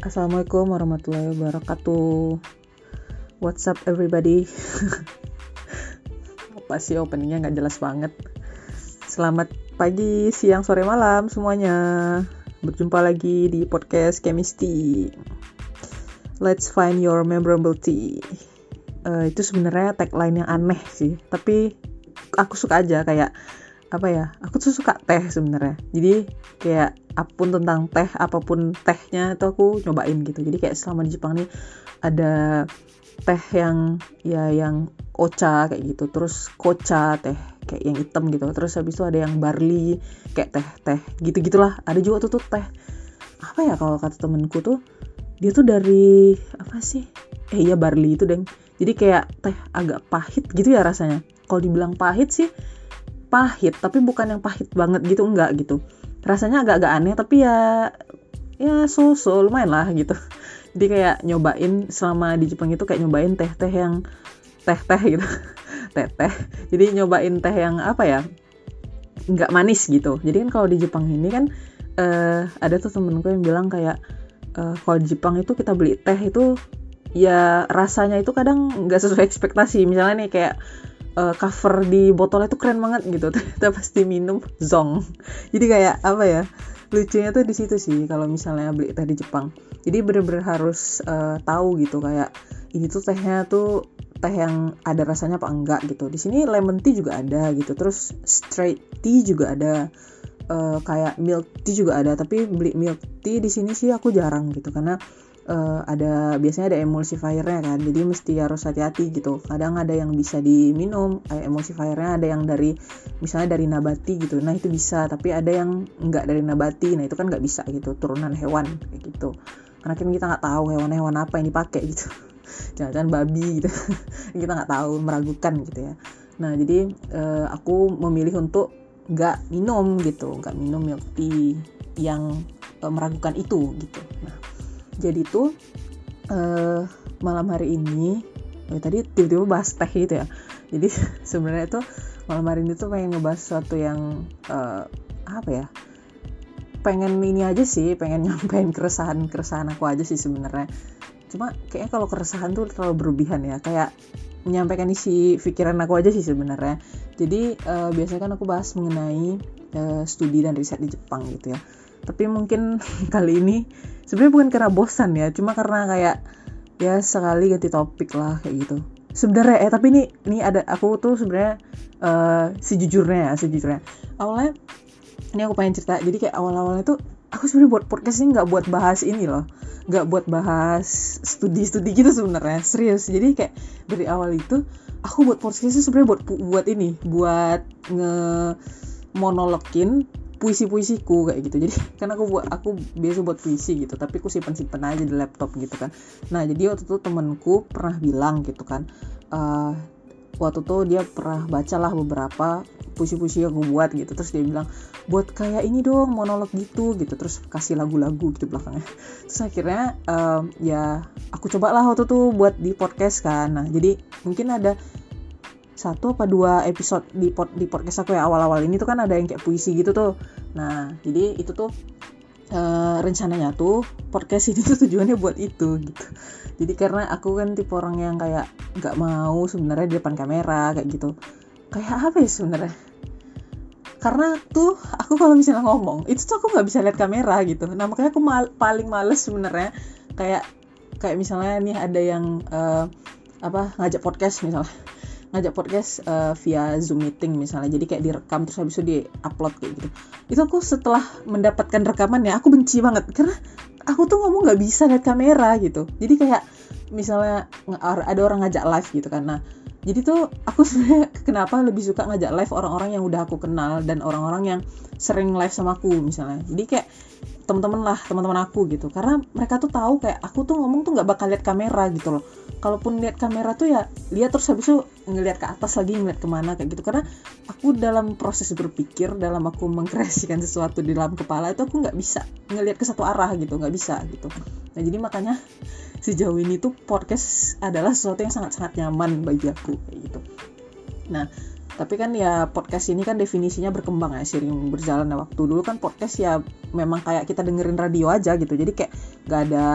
Assalamualaikum warahmatullahi wabarakatuh. What's up everybody? Apa sih openingnya nggak jelas banget. Selamat pagi, siang, sore, malam semuanya. Berjumpa lagi di podcast Chemistry. Let's find your memorable tea. Uh, itu sebenarnya tagline yang aneh sih, tapi aku suka aja kayak apa ya aku tuh suka teh sebenarnya. Jadi kayak apa pun tentang teh apa pun tehnya itu aku nyobain gitu. Jadi kayak selama di Jepang nih ada teh yang ya yang ocha kayak gitu. Terus kocha teh kayak yang hitam gitu. Terus habis itu ada yang barley kayak teh teh gitu gitulah ada juga tuh tuh teh. Apa ya kalau kata temenku tuh dia tuh dari apa sih? Eh iya barley itu deng. Jadi kayak teh agak pahit gitu ya rasanya. Kalau dibilang pahit sih pahit tapi bukan yang pahit banget gitu enggak gitu. Rasanya agak-agak aneh tapi ya ya so-so lumayan lah gitu. Jadi kayak nyobain selama di Jepang itu kayak nyobain teh-teh yang teh-teh gitu. Teh-teh. Jadi nyobain teh yang apa ya nggak manis gitu. Jadi kan kalau di Jepang ini kan uh, ada tuh temenku yang bilang kayak uh, kalau di Jepang itu kita beli teh itu ya rasanya itu kadang nggak sesuai ekspektasi. Misalnya nih kayak uh, cover di botolnya tuh keren banget gitu. Kita pasti minum zong. Jadi kayak apa ya lucunya tuh di situ sih kalau misalnya beli teh di Jepang. Jadi bener-bener harus uh, tahu gitu kayak ini tuh tehnya tuh teh yang ada rasanya apa enggak gitu. Di sini lemon tea juga ada gitu terus straight tea juga ada uh, kayak milk tea juga ada. Tapi beli milk tea di sini sih aku jarang gitu karena uh, ada biasanya ada emulsifiernya kan jadi mesti harus hati-hati gitu. Kadang ada yang bisa diminum eh, emulsifiernya ada yang dari misalnya dari nabati gitu. Nah itu bisa tapi ada yang nggak dari nabati nah itu kan nggak bisa gitu turunan hewan kayak gitu. Karena kan kita nggak tahu hewan-hewan apa yang dipakai gitu. Jangan-jangan babi gitu. Kita nggak tahu meragukan gitu ya. Nah jadi uh, aku memilih untuk nggak minum gitu nggak minum milk tea yang uh, meragukan itu gitu. Nah jadi tuh uh, malam hari ini ya tadi tiba-tiba bahas teh gitu ya. Jadi sebenarnya tuh malam hari ini tuh pengen ngebahas sesuatu yang uh, apa ya pengen ini aja sih pengen nyampein keresahan keresahan aku aja sih sebenarnya. Cuma kayaknya kalau keresahan tuh terlalu berlebihan ya kayak menyampaikan isi pikiran aku aja sih sebenarnya. Jadi uh, biasanya kan aku bahas mengenai uh, studi dan riset di Jepang gitu ya. Tapi mungkin kali ini sebenarnya bukan karena bosan ya cuma karena kayak ya sekali ganti topik lah kayak gitu. Sebenarnya eh tapi ini ini ada aku tuh sebenarnya uh, sejujurnya ya sejujurnya. Awalnya ini aku pengen cerita jadi kayak awal-awalnya tuh aku sebenarnya buat podcast ini nggak buat bahas ini loh. Nggak buat bahas studi-studi gitu sebenarnya serius. Jadi kayak dari awal itu aku buat podcast ini sebenarnya buat buat ini buat nge monologin puisi-puisiku kayak gitu. Jadi kan aku buat aku biasa buat puisi gitu tapi aku simpan simpan aja di laptop gitu kan. Nah jadi waktu itu temenku pernah bilang gitu kan uh, waktu itu dia pernah bacalah beberapa puisi-puisi yang gue buat gitu. Terus dia bilang buat kayak ini dong monolog gitu gitu. Terus kasih lagu-lagu gitu belakangnya. Terus akhirnya um, ya aku cobalah waktu itu buat di podcast kan. Nah jadi mungkin ada satu apa dua episode di pod, di podcast aku ya awal-awal ini tuh kan ada yang kayak puisi gitu tuh. Nah jadi itu tuh uh, rencananya tuh podcast ini tuh tujuannya buat itu gitu. Jadi karena aku kan tipe orang yang kayak nggak mau sebenarnya di depan kamera kayak gitu. Kayak apa ya sebenarnya? Karena tuh aku kalau misalnya ngomong itu tuh aku nggak bisa lihat kamera gitu. Nah makanya aku mal paling males sebenarnya kayak kayak misalnya nih ada yang uh, apa ngajak podcast misalnya ngajak podcast uh, via Zoom meeting misalnya. Jadi kayak direkam terus habis itu di-upload kayak gitu. Itu aku setelah mendapatkan rekaman ya aku benci banget karena aku tuh ngomong nggak bisa lihat kamera gitu. Jadi kayak misalnya ada orang ngajak live gitu. Nah, jadi tuh aku sebenarnya kenapa lebih suka ngajak live orang-orang yang udah aku kenal dan orang-orang yang sering live sama aku misalnya. Jadi kayak teman-teman lah teman-teman aku gitu. Karena mereka tuh tahu kayak aku tuh ngomong tuh nggak bakal lihat kamera gitu loh. Kalaupun lihat kamera tuh ya lihat terus habis itu ngelihat ke atas lagi ngeliat ke mana kayak gitu. Karena aku dalam proses berpikir dalam aku mengkreasikan sesuatu di dalam kepala itu aku nggak bisa ngelihat ke satu arah gitu nggak bisa gitu. Nah jadi makanya sejauh ini tuh podcast adalah sesuatu yang sangat-sangat nyaman bagi aku kayak gitu. Nah tapi kan ya podcast ini kan definisinya berkembang ya sering berjalan waktu. Dulu kan podcast ya memang kayak kita dengerin radio aja gitu. Jadi kayak nggak ada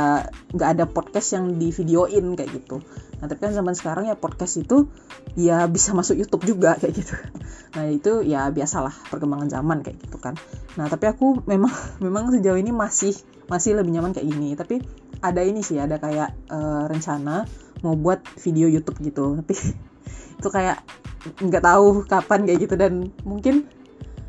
nggak ada podcast yang di videoin kayak gitu. Nah tapi kan zaman sekarang ya podcast itu ya bisa masuk YouTube juga kayak gitu. Nah itu ya biasalah perkembangan zaman kayak gitu kan. Nah tapi aku memang memang sejauh ini masih masih lebih nyaman kayak gini. Tapi ada ini sih ada kayak uh, rencana mau buat video YouTube gitu. Tapi itu kayak nggak tahu kapan kayak gitu. Dan mungkin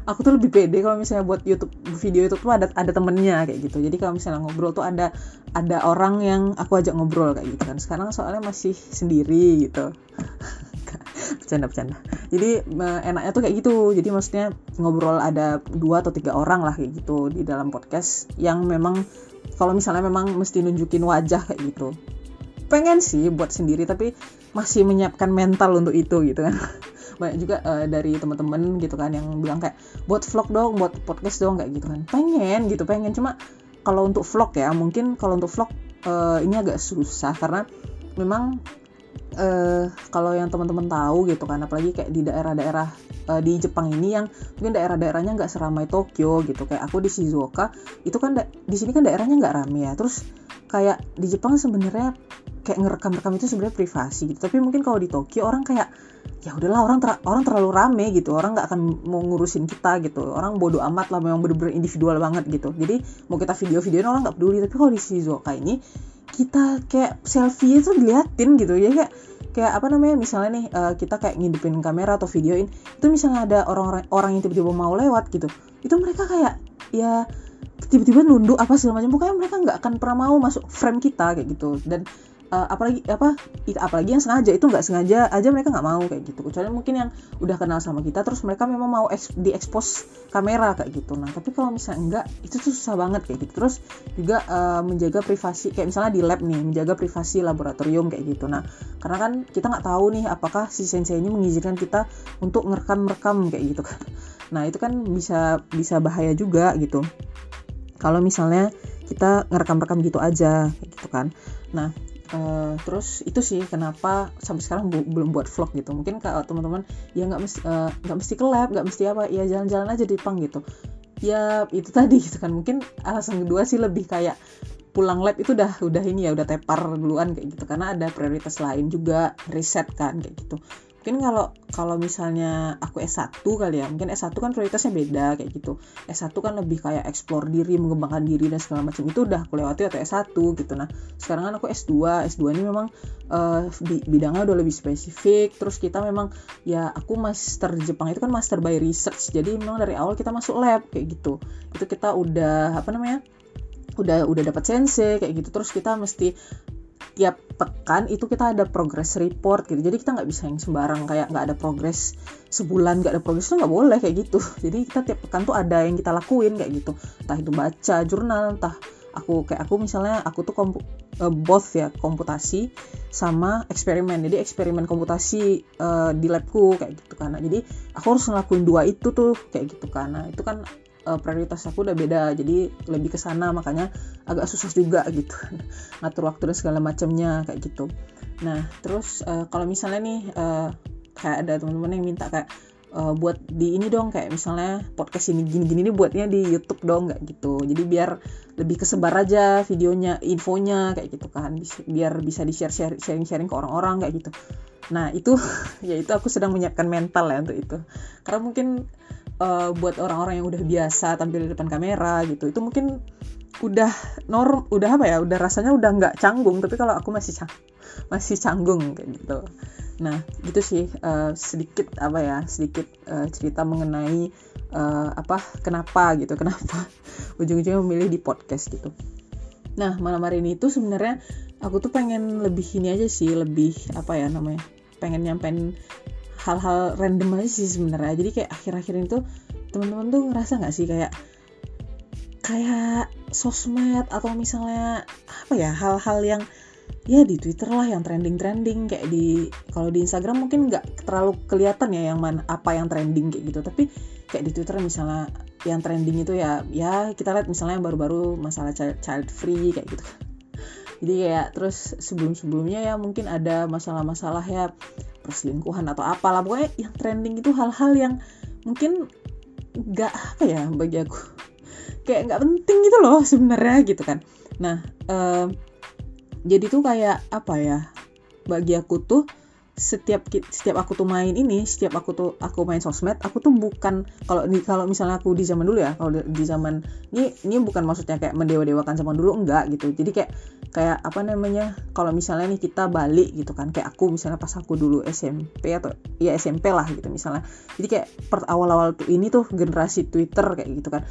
aku tuh lebih pede kalau misalnya buat YouTube video itu tuh ada ada temennya kayak gitu. Jadi kalau misalnya ngobrol tuh ada ada orang yang aku ajak ngobrol kayak gitu kan. Sekarang soalnya masih sendiri gitu. Bercanda bercanda. Jadi enaknya tuh kayak gitu. Jadi maksudnya ngobrol ada dua atau tiga orang lah kayak gitu di dalam podcast yang memang kalau misalnya memang mesti nunjukin wajah kayak gitu pengen sih buat sendiri tapi masih menyiapkan mental untuk itu gitu kan. Banyak juga uh, dari teman-teman gitu kan yang bilang kayak buat vlog dong buat podcast dong kayak gitu kan. Pengen gitu pengen. Cuma kalau untuk vlog ya mungkin kalau untuk vlog uh, ini agak susah karena memang uh, kalau yang teman-teman tahu gitu kan apalagi kayak di daerah-daerah uh, di Jepang ini yang mungkin daerah-daerahnya nggak seramai Tokyo gitu. Kayak aku di Shizuoka itu kan di sini kan daerahnya nggak rame ya. Terus kayak di Jepang sebenarnya kayak ngerekam-rekam itu sebenarnya privasi gitu. Tapi mungkin kalau di Tokyo orang kayak ya udahlah orang ter orang terlalu rame gitu. Orang nggak akan mau ngurusin kita gitu. Orang bodoh amat lah memang bener-bener individual banget gitu. Jadi mau kita video-videoin orang nggak peduli. Tapi kalau di Shizuoka ini kita kayak selfie itu diliatin gitu. Ya kayak kayak apa namanya misalnya nih uh, kita kayak ngidupin kamera atau videoin itu misalnya ada orang-orang orang yang tiba-tiba mau lewat gitu itu mereka kayak ya tiba-tiba nunduk apa segala macam. Pokoknya mereka nggak akan pernah mau masuk frame kita kayak gitu. Dan uh, apalagi apa apalagi yang sengaja. Itu nggak sengaja aja mereka nggak mau kayak gitu. Kecuali mungkin yang udah kenal sama kita terus mereka memang mau eks, diekspos kamera kayak gitu. Nah tapi kalau misalnya enggak itu tuh susah banget kayak gitu. Terus juga uh, menjaga privasi kayak misalnya di lab nih menjaga privasi laboratorium kayak gitu. Nah karena kan kita nggak tahu nih apakah si sensei ini mengizinkan kita untuk ngerekam rekam kayak gitu kan. Nah itu kan bisa bisa bahaya juga gitu kalau misalnya kita ngerekam-rekam gitu aja gitu kan. Nah Uh, terus itu sih kenapa sampai sekarang bu belum buat vlog gitu. Mungkin kalau teman-teman ya nggak mesti eh, nggak uh, mesti ke lab nggak mesti apa ya jalan-jalan aja di pang gitu. Ya itu tadi gitu kan. Mungkin alasan kedua sih lebih kayak pulang lab itu udah udah ini ya udah tepar duluan kayak gitu. Karena ada prioritas lain juga riset kan kayak gitu mungkin kalau kalau misalnya aku S1 kali ya mungkin S1 kan prioritasnya beda kayak gitu. S1 kan lebih kayak explore diri mengembangkan diri dan segala macam. Itu udah aku lewati atau S1 gitu. Nah sekarang kan aku S2 S2 ini memang uh, bidangnya udah lebih spesifik. Terus kita memang ya aku master Jepang itu kan master by research. Jadi memang dari awal kita masuk lab kayak gitu. Itu kita udah apa namanya udah udah dapat sensei kayak gitu. Terus kita mesti tiap pekan itu kita ada progress report gitu. Jadi kita nggak bisa yang sembarang kayak nggak ada progress sebulan nggak ada progress itu nggak boleh kayak gitu. Jadi kita tiap pekan tuh ada yang kita lakuin kayak gitu. Entah itu baca jurnal entah aku kayak aku misalnya aku tuh kompu, uh, both ya komputasi sama eksperimen. Jadi eksperimen komputasi uh, di labku kayak gitu karena jadi aku harus ngelakuin dua itu tuh kayak gitu karena itu kan uh, prioritas aku udah beda jadi lebih ke sana makanya agak susah juga gitu. Ngatur waktu dan segala macamnya kayak gitu. Nah terus uh, kalau misalnya nih uh, kayak ada teman-teman yang minta kayak uh, buat di ini dong kayak misalnya podcast ini gini-gini nih buatnya di YouTube dong nggak gitu. Jadi biar lebih kesebar aja videonya infonya kayak gitu kan. Biar bisa di share sharing sharing ke orang-orang kayak gitu. Nah itu ya itu aku sedang menyiapkan mental ya untuk itu. Karena mungkin uh, buat orang-orang yang udah biasa tampil di depan kamera gitu. Itu mungkin udah norm udah apa ya udah rasanya udah nggak canggung tapi kalau aku masih cang masih canggung kayak gitu. Nah gitu sih uh, sedikit apa ya sedikit uh, cerita mengenai uh, apa kenapa gitu kenapa ujung-ujungnya memilih di podcast gitu. Nah malam hari ini tuh sebenarnya aku tuh pengen lebih ini aja sih lebih apa ya namanya pengen nyampein hal-hal random aja sih sebenarnya. Jadi kayak akhir-akhir itu teman-teman tuh ngerasa nggak sih kayak kayak sosmed atau misalnya apa ya hal-hal yang ya di Twitter lah yang trending-trending kayak di kalau di Instagram mungkin nggak terlalu kelihatan ya yang mana apa yang trending kayak gitu. Tapi kayak di Twitter misalnya yang trending itu ya ya kita lihat misalnya yang baru-baru masalah child, child free kayak gitu. Jadi kayak terus sebelum-sebelumnya ya mungkin ada masalah-masalah ya perselingkuhan atau apalah pokoknya yang trending itu hal-hal yang mungkin nggak apa ya bagi aku kayak nggak penting gitu loh sebenarnya gitu kan. Nah uh, jadi tuh kayak apa ya bagi aku tuh setiap setiap aku tuh main ini setiap aku tuh aku main sosmed aku tuh bukan kalau kalau misalnya aku di zaman dulu ya kalau di, zaman ini ini bukan maksudnya kayak mendewa-dewakan zaman dulu enggak gitu. Jadi kayak kayak apa namanya kalau misalnya nih kita balik gitu kan kayak aku misalnya pas aku dulu SMP atau ya SMP lah gitu misalnya. Jadi kayak per awal-awal tuh ini tuh generasi Twitter kayak gitu kan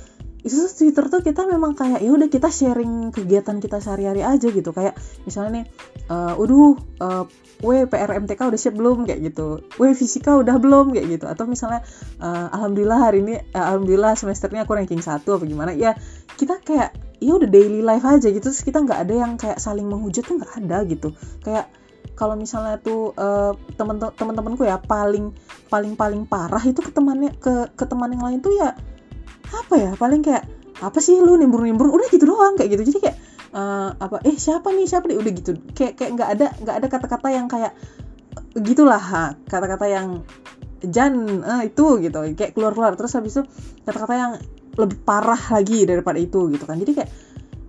itu tuh Twitter tuh kita memang kayak ya udah kita sharing kegiatan kita sehari-hari aja gitu. Kayak misalnya nih uh, udah uh, we PRMTK udah siap belum? Kayak gitu. We fisika udah belum? Kayak gitu. Atau misalnya uh, alhamdulillah hari ini uh, alhamdulillah semesternya aku ranking satu apa gimana. Ya kita kayak ya udah daily life aja gitu. Terus kita nggak ada yang kayak saling menghujat tuh nggak ada gitu. Kayak kalau misalnya tuh uh, temen teman-temanku ya paling paling paling parah itu ke temannya ke ke teman yang lain tuh ya apa ya? Paling kayak apa sih lu nimbur-nimbur? Udah gitu doang kayak gitu. Jadi kayak uh, apa eh siapa nih? Siapa nih? Udah gitu. Kayak kayak nggak ada nggak ada kata-kata yang kayak gitulah kata-kata yang jan uh, itu gitu. Kayak keluar-keluar. Terus habis itu kata-kata yang lebih parah lagi daripada itu gitu kan. Jadi kayak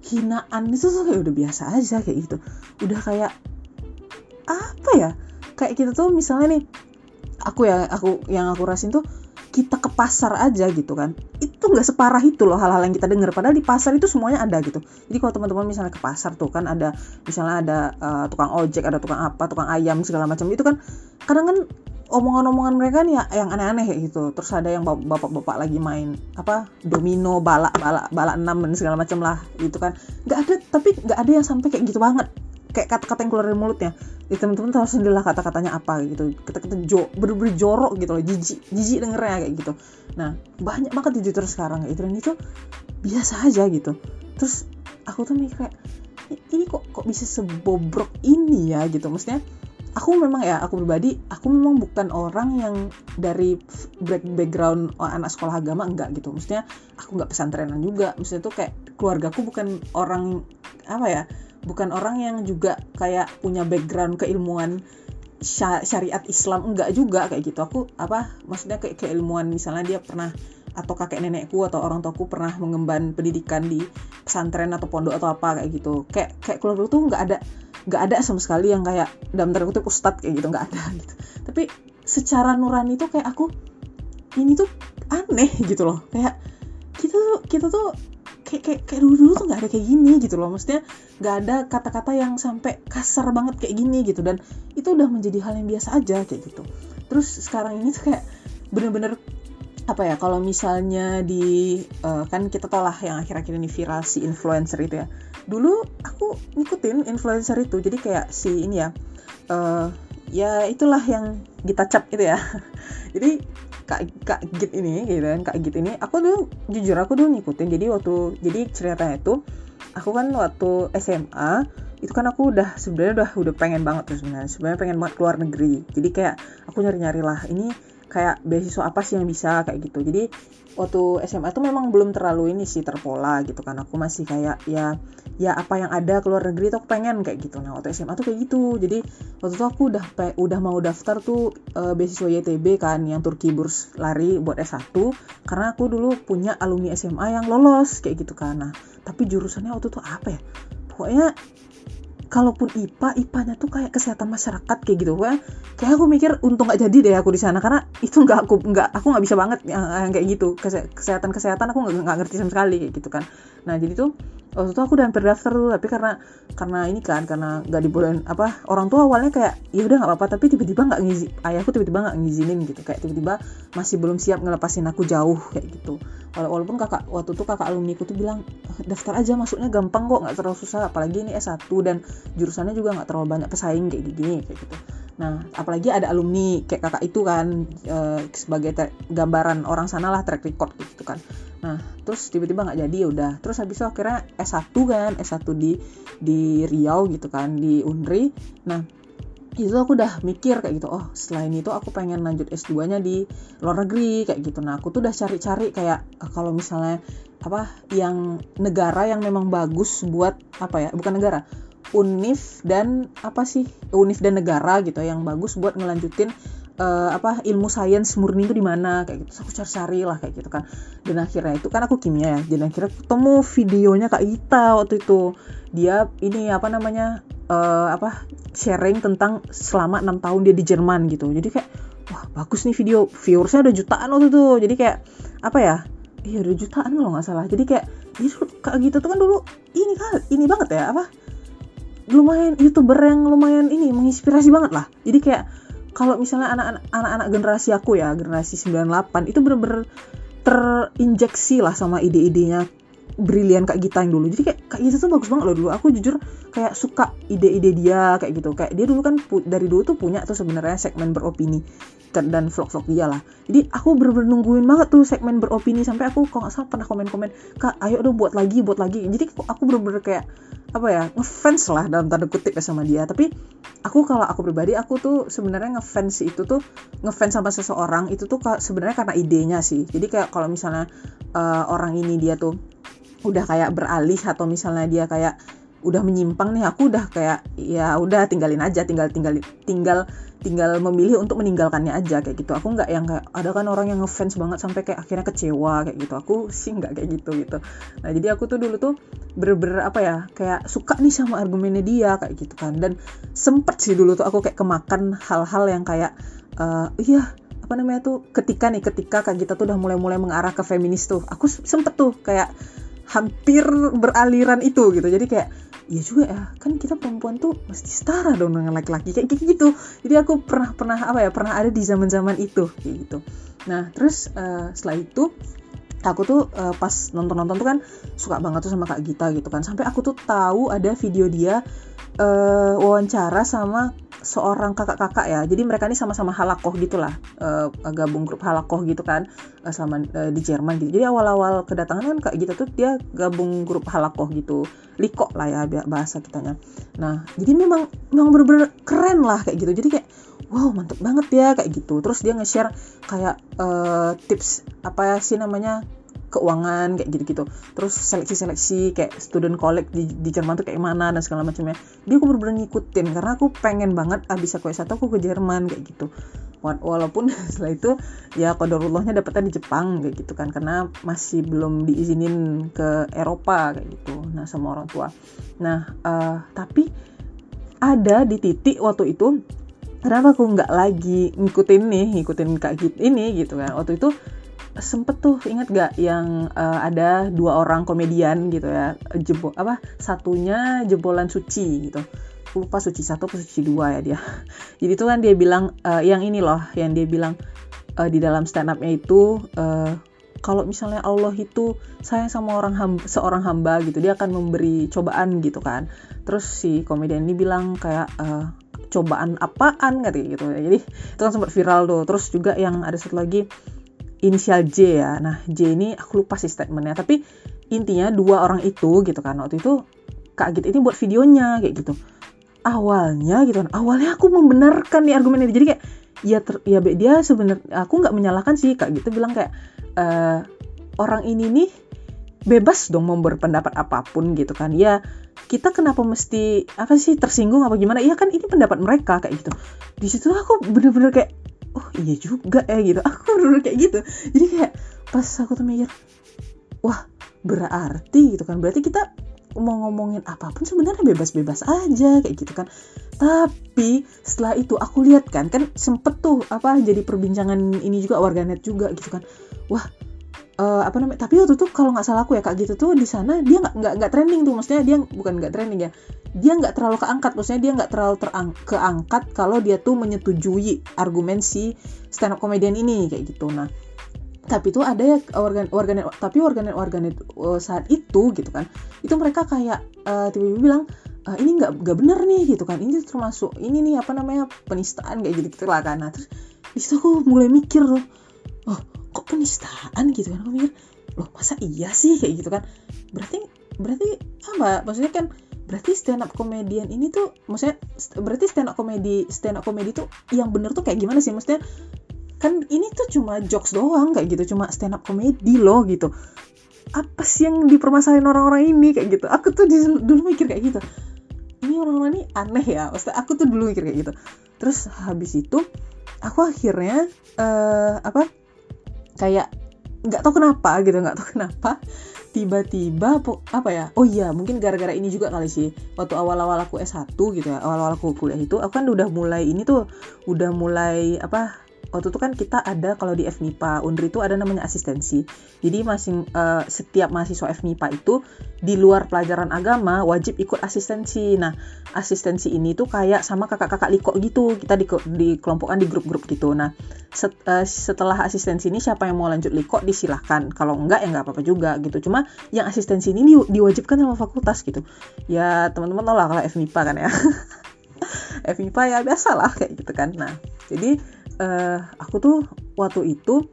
hinaan itu tuh kayak udah biasa aja kayak gitu. Udah kayak apa ya? Kayak kita tuh misalnya nih aku ya aku yang aku rasin tuh kita ke pasar aja gitu kan. Itu nggak separah itu loh hal-hal yang kita dengar. Padahal di pasar itu semuanya ada gitu. Jadi kalau teman-teman misalnya ke pasar tuh kan ada misalnya ada uh, tukang ojek ada tukang apa tukang ayam segala macam itu kan kadang kan omongan-omongan mereka nih ya yang aneh-aneh gitu. Terus ada yang bapak-bapak lagi main apa domino balak balak balak enam dan segala macam lah gitu kan. Nggak ada tapi nggak ada yang sampai kayak gitu banget kayak kata-kata yang keluar dari mulutnya ya. Teman-teman tahu sendiri lah kata-katanya apa gitu. Kata-kata jo bener-bener jorok gitu loh jijik jijik dengernya kayak gitu. Nah banyak banget di Twitter sekarang gitu. Dan itu biasa aja gitu. Terus aku tuh mikir kayak ini kok kok bisa sebobrok ini ya? gitu. Maksudnya aku memang ya aku pribadi aku memang bukan orang yang dari background anak sekolah agama enggak gitu. Maksudnya aku nggak pesantrenan juga. Maksudnya tuh kayak keluargaku bukan orang apa ya bukan orang yang juga kayak punya background keilmuan syariat Islam enggak juga kayak gitu. Aku apa maksudnya kayak keilmuan misalnya dia pernah atau kakek nenekku atau orang tuaku pernah mengemban pendidikan di pesantren atau pondok atau apa kayak gitu. Kayak kayak keluarga tuh nggak ada nggak ada sama sekali yang kayak dalam tanda kutip ustadz kayak gitu nggak ada gitu. Tapi secara nurani tuh kayak aku ini tuh aneh gitu loh. Kayak kita tuh kita tuh kayak kayak, kayak dulu dulu tuh nggak ada kayak gini gitu loh. Maksudnya nggak ada kata-kata yang sampai kasar banget kayak gini gitu. Dan itu udah menjadi hal yang biasa aja kayak gitu. Terus sekarang ini tuh kayak bener-bener apa ya kalau misalnya di uh, kan kita tau lah yang akhir-akhir ini viral si influencer itu ya. Dulu aku ngikutin influencer itu. Jadi kayak si ini ya uh, ya itulah yang kita cap itu ya. Jadi kak kak Git ini gitu kan kak Git ini aku tuh jujur aku tuh ngikutin jadi waktu jadi ceritanya itu aku kan waktu SMA itu kan aku udah sebenarnya udah udah pengen banget tuh sebenarnya sebenarnya pengen banget keluar negeri. Jadi kayak aku nyari nyari lah ini kayak beasiswa apa sih yang bisa kayak gitu. Jadi waktu SMA tuh memang belum terlalu ini sih terpola gitu kan. Aku masih kayak ya ya apa yang ada keluar negeri tuh aku pengen kayak gitu. Nah waktu SMA tuh kayak gitu. Jadi waktu itu aku udah udah mau daftar tuh uh, beasiswa YTB kan yang Turki burs lari buat S1 karena aku dulu punya alumni SMA yang lolos kayak gitu kan. Nah tapi jurusannya waktu itu apa ya? Pokoknya kalaupun IPA IPA-nya tuh kayak kesehatan masyarakat kayak gitu. Kan kayak aku mikir untung nggak jadi deh aku di sana karena itu nggak aku nggak aku nggak bisa banget yang, yang kayak gitu. Kesehatan kesehatan aku nggak ngerti sama sekali kayak gitu kan. Nah jadi tuh waktu itu aku udah hampir daftar tuh tapi karena karena ini kan karena nggak dibolehin apa orang tua awalnya kayak ya udah nggak apa-apa tapi tiba-tiba nggak ngizin ayahku tiba-tiba nggak ngizinin gitu kayak tiba-tiba masih belum siap ngelepasin aku jauh kayak gitu. Walaupun kakak waktu itu kakak alumni aku tuh bilang daftar aja masuknya gampang kok nggak terlalu susah apalagi ini S1 dan jurusannya juga nggak terlalu banyak pesaing kayak gini kayak gitu Nah, apalagi ada alumni kayak kakak itu kan e, sebagai gambaran orang sana lah track record gitu kan. Nah, terus tiba-tiba nggak jadi ya udah. Terus habis itu akhirnya S1 kan, S1 di di Riau gitu kan, di Unri. Nah, itu aku udah mikir kayak gitu oh selain itu aku pengen lanjut S2 nya di luar negeri kayak gitu nah aku tuh udah cari-cari kayak eh, kalau misalnya apa yang negara yang memang bagus buat apa ya bukan negara Unif dan apa sih? Unif dan negara gitu yang bagus buat ngelanjutin uh, apa ilmu sains murni itu di mana kayak gitu. Terus aku cari-cari lah kayak gitu kan. Dan akhirnya itu kan aku kimia ya. Dan akhirnya ketemu videonya kak Ita waktu itu. Dia ini apa namanya uh, apa sharing tentang selama enam tahun dia di Jerman gitu. Jadi kayak wah bagus nih video. Viewersnya ada jutaan waktu itu. Jadi kayak apa ya? Iya ada jutaan kalau nggak salah. Jadi kayak dia kak gitu tuh kan dulu ini kan ini banget ya apa lumayan youtuber yang lumayan ini menginspirasi banget lah jadi kayak kalau misalnya anak-anak generasi aku ya generasi 98 itu bener-bener terinjeksi lah sama ide-idenya brilian Kak Gita yang dulu. Jadi kayak Kak Gita tuh bagus banget loh dulu. Aku jujur kayak suka ide-ide dia kayak gitu. Kayak dia dulu kan dari dulu tuh punya tuh sebenarnya segmen beropini dan vlog-vlog dia lah. Jadi aku bener-bener nungguin banget tuh segmen beropini sampai aku kok nggak salah pernah komen-komen, "Kak, ayo dong buat lagi, buat lagi." Jadi aku bener-bener kayak apa ya ngefans lah dalam tanda kutip ya sama dia. Tapi aku kalau aku pribadi aku tuh sebenarnya ngefans itu tuh ngefans sama seseorang itu tuh sebenarnya karena idenya sih. Jadi kayak kalau misalnya uh, orang ini dia tuh udah kayak beralih atau misalnya dia kayak udah menyimpang nih aku udah kayak ya udah tinggalin aja tinggal tinggal tinggal tinggal memilih untuk meninggalkannya aja kayak gitu. Aku nggak yang kayak ada kan orang yang ngefans banget sampai kayak akhirnya kecewa kayak gitu. Aku sih nggak kayak gitu gitu. Nah jadi aku tuh dulu tuh bener-bener apa ya kayak suka nih sama argumennya dia kayak gitu kan. Dan sempet sih dulu tuh aku kayak kemakan hal-hal yang kayak uh, iya apa namanya tuh ketika nih ketika kayak kita tuh udah mulai-mulai mengarah ke feminis tuh aku sempet tuh kayak hampir beraliran itu gitu. Jadi kayak iya juga ya kan kita perempuan tuh mesti setara dong dengan laki-laki. Kayak gitu. Jadi aku pernah pernah apa ya pernah ada di zaman zaman itu kayak gitu. Nah terus uh, setelah itu aku tuh uh, pas nonton-nonton tuh kan suka banget tuh sama Kak Gita gitu kan. Sampai aku tuh tahu ada video dia uh, wawancara sama seorang kakak-kakak ya. Jadi mereka ini sama-sama halakoh gitulah uh, gabung grup halakoh gitu kan uh, sama uh, di Jerman gitu. Jadi awal-awal kedatangan kan kak gitu tuh dia gabung grup halakoh gitu. Liko lah ya bahasa kitanya. Nah jadi memang memang bener-bener keren lah kayak gitu. Jadi kayak wow mantep banget ya kayak gitu. Terus dia nge-share kayak uh, tips apa sih namanya keuangan kayak gitu-gitu. Terus seleksi-seleksi kayak student college di, di Jerman tuh kayak mana dan segala macamnya. Dia aku bener-bener ngikutin karena aku pengen banget abis aku S1 aku ke Jerman kayak gitu. Walaupun setelah itu ya kodorullahnya dapetnya di Jepang kayak gitu kan. Karena masih belum diizinin ke Eropa kayak gitu nah sama orang tua. Nah uh, tapi ada di titik waktu itu kenapa aku nggak lagi ngikutin nih ngikutin kak Git ini gitu kan. Waktu itu sempet tuh inget gak yang uh, ada dua orang komedian gitu ya jebol apa satunya jebolan suci gitu. Lupa suci satu atau suci dua ya dia. Jadi tuh kan dia bilang uh, yang ini loh yang dia bilang uh, di dalam stand upnya itu uh, kalau misalnya Allah itu sayang sama orang hamba, seorang hamba gitu dia akan memberi cobaan gitu kan. Terus si komedian ini bilang kayak uh, cobaan apaan katanya gitu jadi itu kan sempat viral tuh. Terus juga yang ada satu lagi inisial J ya. Nah, J ini aku lupa sih statementnya, tapi intinya dua orang itu gitu kan waktu itu Kak Git ini buat videonya kayak gitu. Awalnya gitu kan, awalnya aku membenarkan nih argumen ini. Jadi kayak ya ter, ya dia sebenarnya aku nggak menyalahkan sih Kak gitu bilang kayak e, orang ini nih bebas dong mau berpendapat apa pun gitu kan. Ya kita kenapa mesti apa sih tersinggung apa gimana? Iya kan ini pendapat mereka kayak gitu. Di situ aku bener-bener kayak oh iya juga ya gitu. Aku dulu kayak gitu. Jadi kayak pas aku tuh mikir wah berarti gitu kan. Berarti kita mau ngomongin apa pun sebenarnya bebas-bebas aja kayak gitu kan. Tapi setelah itu aku lihat kan kan sempet tuh apa jadi perbincangan ini juga warganet juga gitu kan. Wah uh, apa namanya tapi waktu itu kalau nggak salah aku ya kak gitu tuh di sana dia nggak nggak trending tuh maksudnya dia bukan nggak trending ya dia nggak terlalu keangkat maksudnya dia nggak terlalu terang keangkat kalau dia tuh menyetujui argumen si stand up comedian ini kayak gitu. Nah tapi itu ada ya organ warganet tapi warganet warganet uh, saat itu gitu kan itu mereka kayak uh, tiba-tiba bilang uh, ini nggak nggak benar nih gitu kan ini termasuk ini nih apa namanya penistaan kayak gitu gitu lah kan. Nah terus di situ aku mulai mikir loh oh kok penistaan gitu kan? Aku mikir loh masa iya sih? Kayak gitu kan. Berarti berarti apa maksudnya kan berarti stand up comedian ini tuh maksudnya berarti stand up comedy stand up comedy tuh yang bener tuh kayak gimana sih? Maksudnya kan ini tuh cuma jokes doang kayak gitu cuma stand up comedy loh gitu. Apa sih yang dipermasalahin orang-orang ini? Kayak gitu. Aku tuh dulu mikir kayak gitu. Ini orang-orang ini aneh ya maksudnya aku tuh dulu mikir kayak gitu. Terus habis itu aku akhirnya uh, apa kayak nggak tahu kenapa gitu nggak tahu kenapa tiba-tiba apa ya? Oh iya mungkin gara-gara ini juga kali sih. Waktu awal-awal aku S1 gitu ya awal-awal aku kuliah itu aku kan udah mulai ini tuh udah mulai apa waktu itu kan kita ada kalau di FMIPA Undri itu ada namanya asistensi. Jadi masing uh, setiap mahasiswa FMIPA itu di luar pelajaran agama wajib ikut asistensi. Nah asistensi ini tuh kayak sama kakak-kakak liko gitu kita di, dikelompokkan di grup-grup gitu. Nah set, uh, setelah asistensi ini siapa yang mau lanjut liko disilahkan. Kalau enggak ya nggak apa-apa juga gitu. Cuma yang asistensi ini di, diwajibkan sama fakultas gitu. Ya teman-teman tau lah kalau FMIPA kan ya. FMIPA ya biasa lah kayak gitu kan. Nah jadi uh, aku tuh waktu itu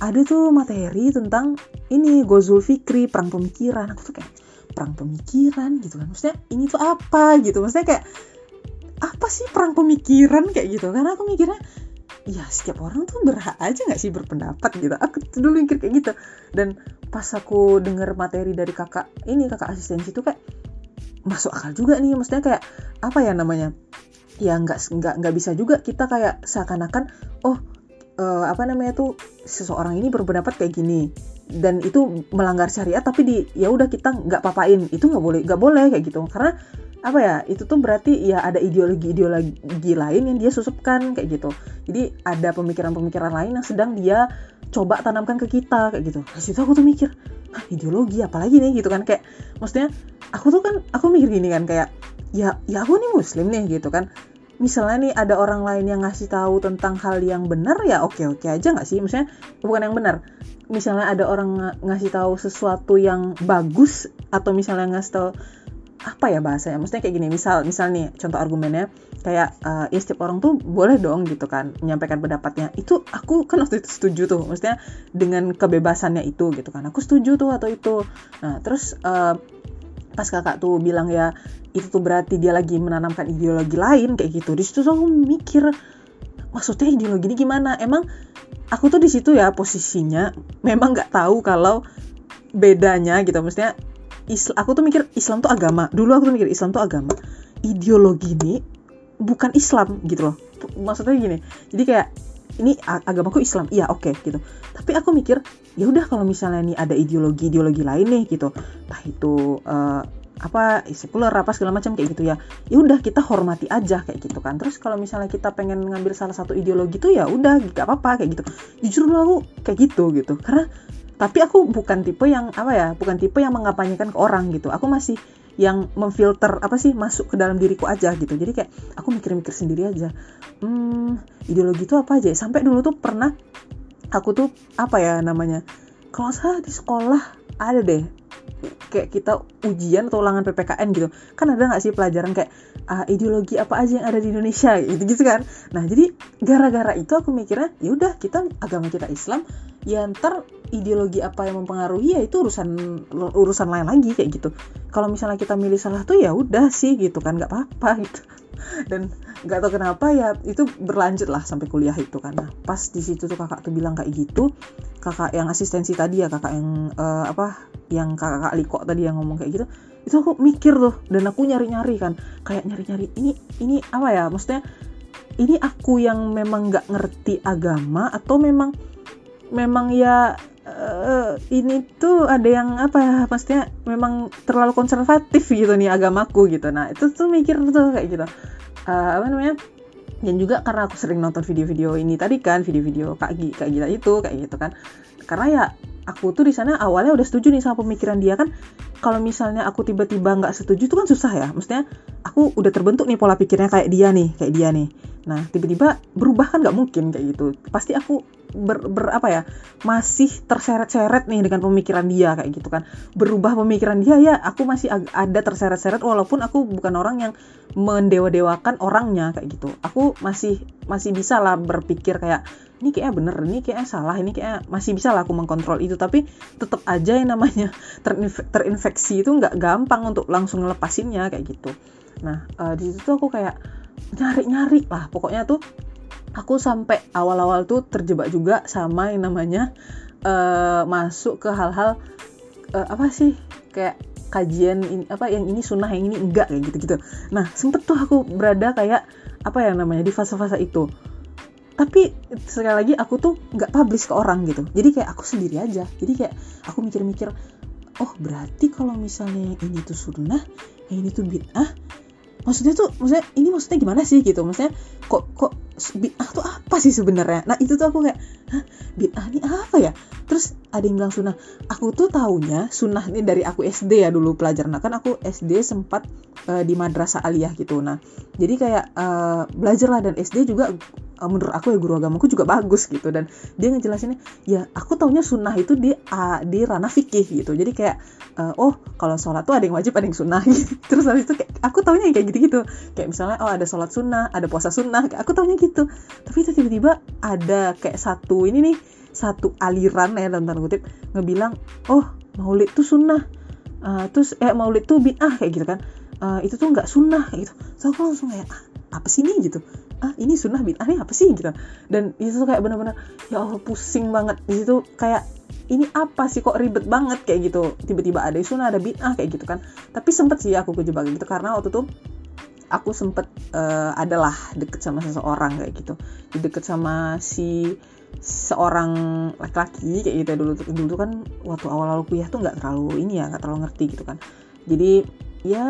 ada tuh materi tentang ini Gozul Fikri perang pemikiran. Aku tuh kayak perang pemikiran? gitu kan. Maksudnya ini tuh apa? gitu. Maksudnya kayak apa sih perang pemikiran? kayak gitu. Karena aku mikirnya ya setiap orang tuh berhak aja nggak sih berpendapat? gitu. Aku dulu mikir kayak gitu. Dan pas aku denger materi dari kakak ini kakak asistensi tuh kayak masuk akal juga nih. Maksudnya kayak apa ya namanya ya nggak nggak nggak bisa juga kita kayak seakan-akan oh uh, apa namanya tuh seseorang ini berpendapat kayak gini. Dan itu melanggar syariat tapi di ya udah kita nggak papain. Itu nggak boleh nggak boleh kayak gitu. Karena apa ya itu tuh berarti ya ada ideologi ideologi lain yang dia susupkan kayak gitu. Jadi ada pemikiran-pemikiran lain yang sedang dia coba tanamkan ke kita kayak gitu. Di situ aku tuh mikir Hah, ideologi apalagi nih? Gitu kan kayak maksudnya aku tuh kan aku mikir gini kan kayak ya ya aku nih muslim nih gitu kan misalnya nih ada orang lain yang ngasih tahu tentang hal yang benar ya oke oke aja nggak sih? Misalnya bukan yang benar. Misalnya ada orang ngasih tahu sesuatu yang bagus atau misalnya ngasih tahu apa ya bahasanya? Maksudnya kayak gini misal misal nih contoh argumennya kayak uh, ya setiap orang tuh boleh dong gitu kan menyampaikan pendapatnya. Itu aku kan waktu itu setuju tuh maksudnya dengan kebebasannya itu gitu kan. Aku setuju tuh atau itu. Nah terus uh, pas kakak tuh bilang ya itu tuh berarti dia lagi menanamkan ideologi lain kayak gitu di situ aku mikir maksudnya ideologi ini gimana emang aku tuh di situ ya posisinya memang nggak tahu kalau bedanya gitu maksudnya aku tuh mikir Islam tuh agama. Dulu aku tuh mikir Islam tuh agama. Ideologi ini bukan Islam gitu loh. Maksudnya gini. Jadi kayak ini agamaku Islam. Iya, oke okay, gitu. Tapi aku mikir, ya udah kalau misalnya ini ada ideologi-ideologi lain nih gitu. Entah itu uh, apa sekuler apa segala macam kayak gitu ya. Ya udah kita hormati aja kayak gitu kan. Terus kalau misalnya kita pengen ngambil salah satu ideologi tuh ya udah gak apa-apa kayak gitu. Jujur dulu aku kayak gitu gitu. Karena tapi aku bukan tipe yang apa ya bukan tipe yang mengapanyakan ke orang gitu. Aku masih yang memfilter apa sih masuk ke dalam diriku aja gitu. Jadi kayak aku mikir-mikir sendiri aja. Hmm ideologi itu apa aja sampai dulu tuh pernah aku tuh apa ya namanya kalau saya di sekolah ada deh kayak kita ujian atau ulangan PPKN gitu. Kan ada nggak sih pelajaran kayak uh, ideologi apa aja yang ada di Indonesia? Gitu gitu kan. Nah jadi gara-gara itu aku mikirnya ya udah kita agama kita Islam ya ntar ideologi apa yang mempengaruhi ya itu urusan urusan lain lagi kayak gitu. Kalau misalnya kita milih salah tuh ya udah sih gitu kan nggak apa-apa gitu dan nggak tahu kenapa ya itu berlanjut lah sampai kuliah itu. Karena pas di situ tuh kakak tuh bilang kayak gitu. Kakak yang asistensi tadi ya kakak yang uh, apa yang kakak Liko tadi yang ngomong kayak gitu. Itu aku mikir tuh dan aku nyari-nyari kan. Kayak nyari-nyari ini ini apa ya maksudnya ini aku yang memang nggak ngerti agama atau memang memang ya uh, ini tuh ada yang apa ya maksudnya memang terlalu konservatif gitu nih agamaku gitu. Nah itu tuh mikir tuh kayak gitu. Uh, apa namanya? Dan juga karena aku sering nonton video-video ini tadi kan video-video kak Gi, kak Gita itu kayak gitu kan. Karena ya aku tuh di sana awalnya udah setuju nih sama pemikiran dia kan. Kalau misalnya aku tiba-tiba nggak setuju itu kan susah ya. Maksudnya aku udah terbentuk nih pola pikirnya kayak dia nih kayak dia nih. Nah tiba-tiba berubah kan nggak mungkin kayak gitu. Pasti aku ber, ber apa ya masih terseret-seret nih dengan pemikiran dia kayak gitu kan. Berubah pemikiran dia ya aku masih ada terseret-seret walaupun aku bukan orang yang mendewa-dewakan orangnya kayak gitu. Aku masih masih bisa lah berpikir kayak ini kayaknya bener ini kayaknya salah ini kayaknya masih bisa lah aku mengkontrol itu. Tapi tetap aja yang namanya terinf terinfeksi itu nggak gampang untuk langsung ngelepasinnya kayak gitu. Nah uh, di situ aku kayak nyari-nyari lah. Pokoknya tuh aku sampai awal-awal tuh terjebak juga sama yang namanya uh, masuk ke hal-hal uh, apa sih kayak kajian ini, apa yang ini sunnah yang ini enggak kayak gitu gitu nah sempet tuh aku berada kayak apa yang namanya di fase-fase itu tapi sekali lagi aku tuh nggak publish ke orang gitu. Jadi kayak aku sendiri aja. Jadi kayak aku mikir-mikir oh berarti kalau misalnya ini tuh sunnah yang ini tuh bid'ah maksudnya tuh maksudnya ini maksudnya gimana sih? Gitu. Maksudnya kok kok bid'ah tuh apa sih sebenarnya? Nah itu tuh aku kayak hah bid'ah ini apa ya? Terus ada yang bilang sunnah. Aku tuh taunya sunnah ini dari aku SD ya dulu pelajar nah kan aku SD sempat uh, di madrasah aliyah gitu. Nah jadi kayak uh, belajar lah dan SD juga uh, menurut aku ya guru agamaku juga bagus gitu. Dan dia ngejelasinnya ya aku taunya sunnah itu di uh, di ranah fikih gitu. Jadi kayak uh, oh kalau sholat tuh ada yang wajib ada yang sunnah. Gitu. terus habis itu kayak, aku taunya kayak gitu-gitu. Kayak misalnya oh ada sholat sunnah ada puasa sunnah. Aku taunya gitu. Tapi itu tiba-tiba ada kayak satu ini nih satu aliran ya dalam tanda kutip ngebilang oh maulid tuh sunnah. Uh, terus eh maulid tuh bid'ah kayak gitu kan. Uh, itu tuh nggak sunnah gitu. So aku langsung kayak ah, apa sih ini? Gitu. Ah ini sunnah bid'ah ini apa sih? Gitu dan itu tuh kayak bener-bener ya Allah pusing banget. Di situ kayak ini apa sih kok ribet banget? Kayak gitu. Tiba-tiba ada sunnah ada bid'ah kayak gitu kan. Tapi sempet sih aku kejebak gitu karena waktu tuh aku sempet uh, adalah deket sama seseorang kayak gitu. Deket sama si seorang laki-laki kayak gitu dulu dulu tuh kan waktu awal-awal kuliah tuh nggak terlalu ini ya nggak terlalu ngerti gitu kan. Jadi ya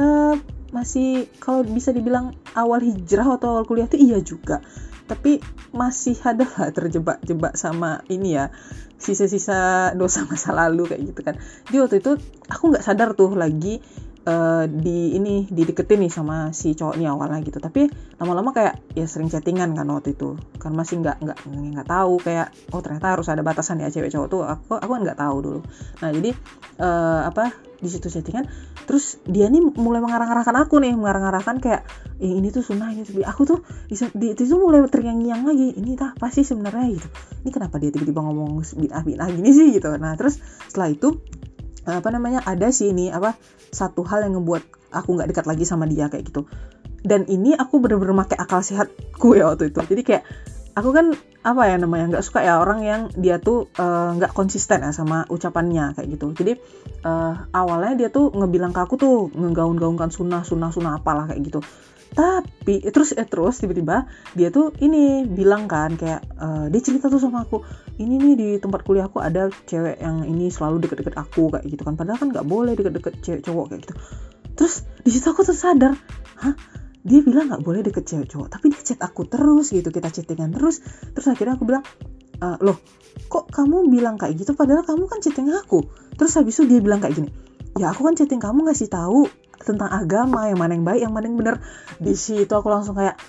masih kalau bisa dibilang awal hijrah atau awal kuliah tuh iya juga. Tapi masih ada lah terjebak-jebak sama ini ya sisa-sisa dosa masa lalu kayak gitu kan. Jadi waktu itu aku nggak sadar tuh lagi uh, di ini dideketin nih sama si cowok ini awalnya gitu. Tapi lama-lama kayak ya sering chattingan kan waktu itu. Kan masih nggak nggak nggak tahu kayak oh ternyata harus ada batasan ya cewek cowok tuh. Aku aku kan nggak tahu dulu. Nah jadi uh, apa di situ chattingan. Terus dia nih mulai mengarang-arahkan aku nih. Mengarang-arahkan kayak eh, ini tuh sunnah ini tuh aku tuh di, di itu mulai terngiang-ngiang lagi. Ini tah apa sih sebenarnya? Gitu. Ini kenapa dia tiba-tiba ngomong bid'ah bid'ah gini sih? Gitu. Nah terus setelah itu apa namanya ada sih ini apa satu hal yang ngebuat aku nggak dekat lagi sama dia kayak gitu. Dan ini aku bener-bener pakai akal sehatku ya waktu itu. Jadi kayak aku kan apa ya namanya nggak suka ya orang yang dia tuh eh, nggak uh, konsisten ya sama ucapannya kayak gitu. Jadi uh, awalnya dia tuh ngebilang ke aku tuh ngegaun-gaunkan sunnah sunnah sunnah apalah kayak gitu tapi eh, terus eh terus tiba-tiba dia tuh ini bilang kan kayak uh, dia cerita tuh sama aku ini nih di tempat kuliahku ada cewek yang ini selalu deket-deket aku kayak gitu kan. Padahal kan nggak boleh deket-deket cewek cowok kayak gitu. Terus di situ aku tuh sadar hah? Dia bilang nggak boleh deket cewek cowok tapi dia chat aku terus gitu kita chattingan terus. Terus akhirnya aku bilang e, loh kok kamu bilang kayak gitu? Padahal kamu kan chatting aku. Terus habis itu dia bilang kayak gini ya aku kan chatting kamu ngasih tahu tentang agama yang mana yang baik yang mana yang benar. Di situ aku langsung kayak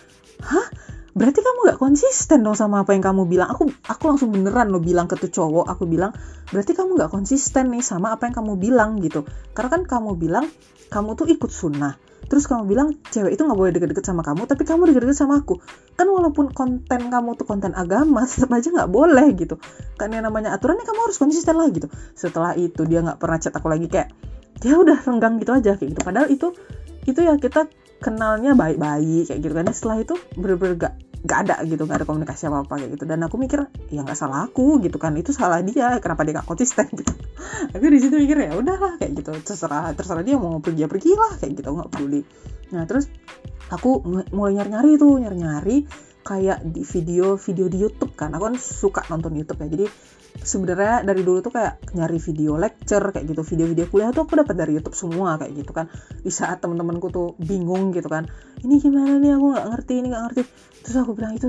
hah? Berarti kamu gak konsisten dong sama apa yang kamu bilang? Aku aku langsung beneran lo bilang ke tuh cowok aku bilang berarti kamu gak konsisten nih sama apa yang kamu bilang gitu. Karena kan kamu bilang kamu tuh ikut sunnah. Terus kamu bilang cewek itu nggak boleh deket-deket sama kamu tapi kamu deket-deket sama aku. Kan walaupun konten kamu tuh konten agama tetap aja nggak boleh gitu. Kan yang namanya aturannya kamu harus konsisten lah gitu. Setelah itu dia nggak pernah chat aku lagi kayak dia udah renggang gitu aja kayak gitu. Padahal itu itu ya kita kenalnya baik-baik kayak gitu kan. Setelah itu bener-bener gak, gak ada gitu gak ada komunikasi apa apa kayak gitu. Dan aku mikir ya nggak salah aku gitu kan. Itu salah dia kenapa dia gak konsisten gitu. Tapi di situ mikir ya udahlah kayak gitu. Terserah terserah dia mau pergi ya pergi lah kayak gitu nggak peduli. Nah terus aku mulai nyari-nyari tuh nyari-nyari kayak di video video di YouTube kan. Aku kan suka nonton YouTube ya. Jadi sebenarnya dari dulu tuh kayak nyari video lecture kayak gitu video-video kuliah tuh aku dapat dari YouTube semua kayak gitu kan. Di saat teman-temanku tuh bingung gitu kan. Ini gimana nih? Aku nggak ngerti ini nggak ngerti. Terus aku bilang itu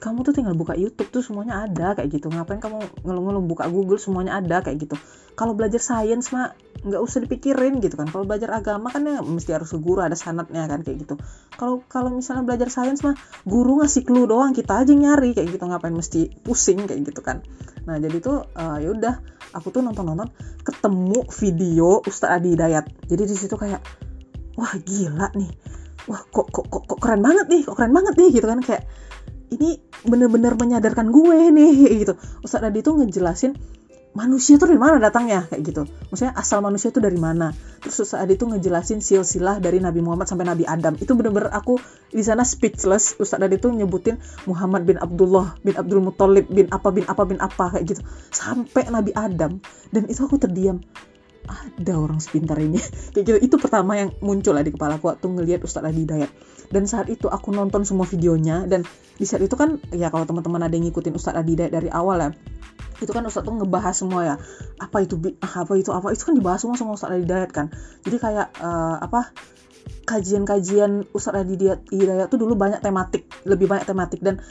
kamu tuh tinggal buka YouTube tuh semuanya ada kayak gitu. Ngapain kamu ngeluh-ngeluh? Buka Google semuanya ada kayak gitu kalau belajar sains mah nggak usah dipikirin gitu kan. Kalau belajar agama kan ya mesti harus ke guru ada sanatnya kan kayak gitu. Kalau kalau misalnya belajar sains mah guru ngasih clue doang kita aja nyari kayak gitu. Ngapain mesti pusing kayak gitu kan. Nah jadi tuh uh, ya udah aku tuh nonton nonton ketemu video Ustadz Adi Hidayat. Jadi di situ kayak wah gila nih. Wah kok kok kok, kok keren banget nih kok keren banget nih gitu kan. Kayak ini bener-bener menyadarkan gue nih gitu. Ustadz Adi tuh ngejelasin manusia tuh dari mana datangnya? Kayak gitu. Maksudnya asal manusia tuh dari mana? Terus Ustaz Adi tuh ngejelasin silsilah dari Nabi Muhammad sampai Nabi Adam. Itu bener-bener aku di sana speechless. Ustaz Adi tuh nyebutin Muhammad bin Abdullah bin Abdul Muthalib bin apa bin apa bin apa kayak gitu. Sampai Nabi Adam. Dan itu aku terdiam. Ada orang sepintar ini. Kayak gitu. Itu pertama yang muncul lah di kepala aku waktu ngelihat Ustadz Adi Dayat dan saat itu aku nonton semua videonya dan di saat itu kan ya kalau teman-teman ada yang ngikutin Ustadz Adi Dayat dari awal ya itu kan Ustadz tuh ngebahas semua ya apa itu apa itu apa itu kan dibahas semua sama Ustadz Adi Dayat kan. Jadi kayak uh, apa kajian-kajian Ustadz Adi Dayat tuh dulu banyak tematik lebih banyak tematik. Dan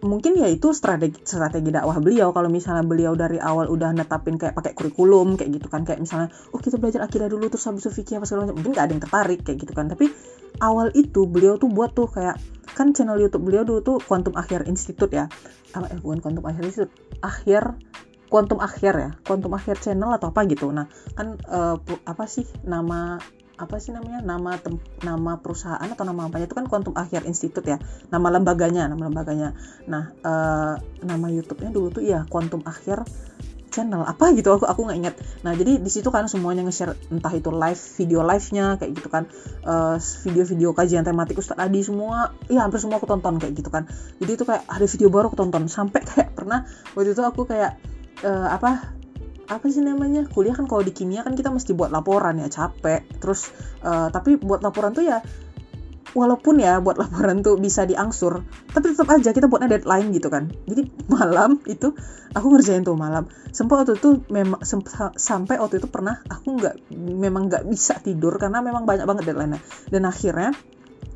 mungkin ya itu strategi strategi dakwah beliau. Kalau misalnya beliau dari awal udah netapin kayak pakai kurikulum kayak gitu kan. Kayak misalnya oh kita belajar akidah dulu terus habis itu fikih apa segala macam. Mungkin gak ada yang tertarik kayak gitu kan. Tapi awal itu beliau tuh buat tuh kayak kan channel YouTube beliau dulu tuh Quantum Akhir Institute ya. Apa eh bukan Quantum Akhir Institute. Akhir Quantum Akhir ya. Quantum Akhir channel atau apa gitu. Nah kan uh, apa sih nama apa sih namanya nama tem, nama perusahaan atau nama apa itu kan Quantum Akhir Institute ya nama lembaganya nama lembaganya. Nah uh, nama YouTube-nya dulu tuh ya Quantum Akhir channel apa gitu aku aku nggak inget nah jadi di situ kan semuanya nge-share entah itu live video live-nya kayak gitu kan. Uh, video-video kajian tematik Ustadz Adi semua ya hampir semua aku tonton kayak gitu kan. Jadi itu kayak ada video baru aku tonton sampai kayak pernah waktu itu aku kayak uh, apa apa sih namanya? Kuliah kan kalau di kimia kan kita mesti buat laporan ya capek. Terus uh, tapi buat laporan tuh ya walaupun ya buat laporan tuh bisa diangsur tapi tetap aja kita buatnya deadline gitu kan. Jadi malam itu aku ngerjain tuh malam. Sempat waktu itu memang sampai waktu itu pernah aku nggak memang nggak bisa tidur karena memang banyak banget deadline-nya. Dan akhirnya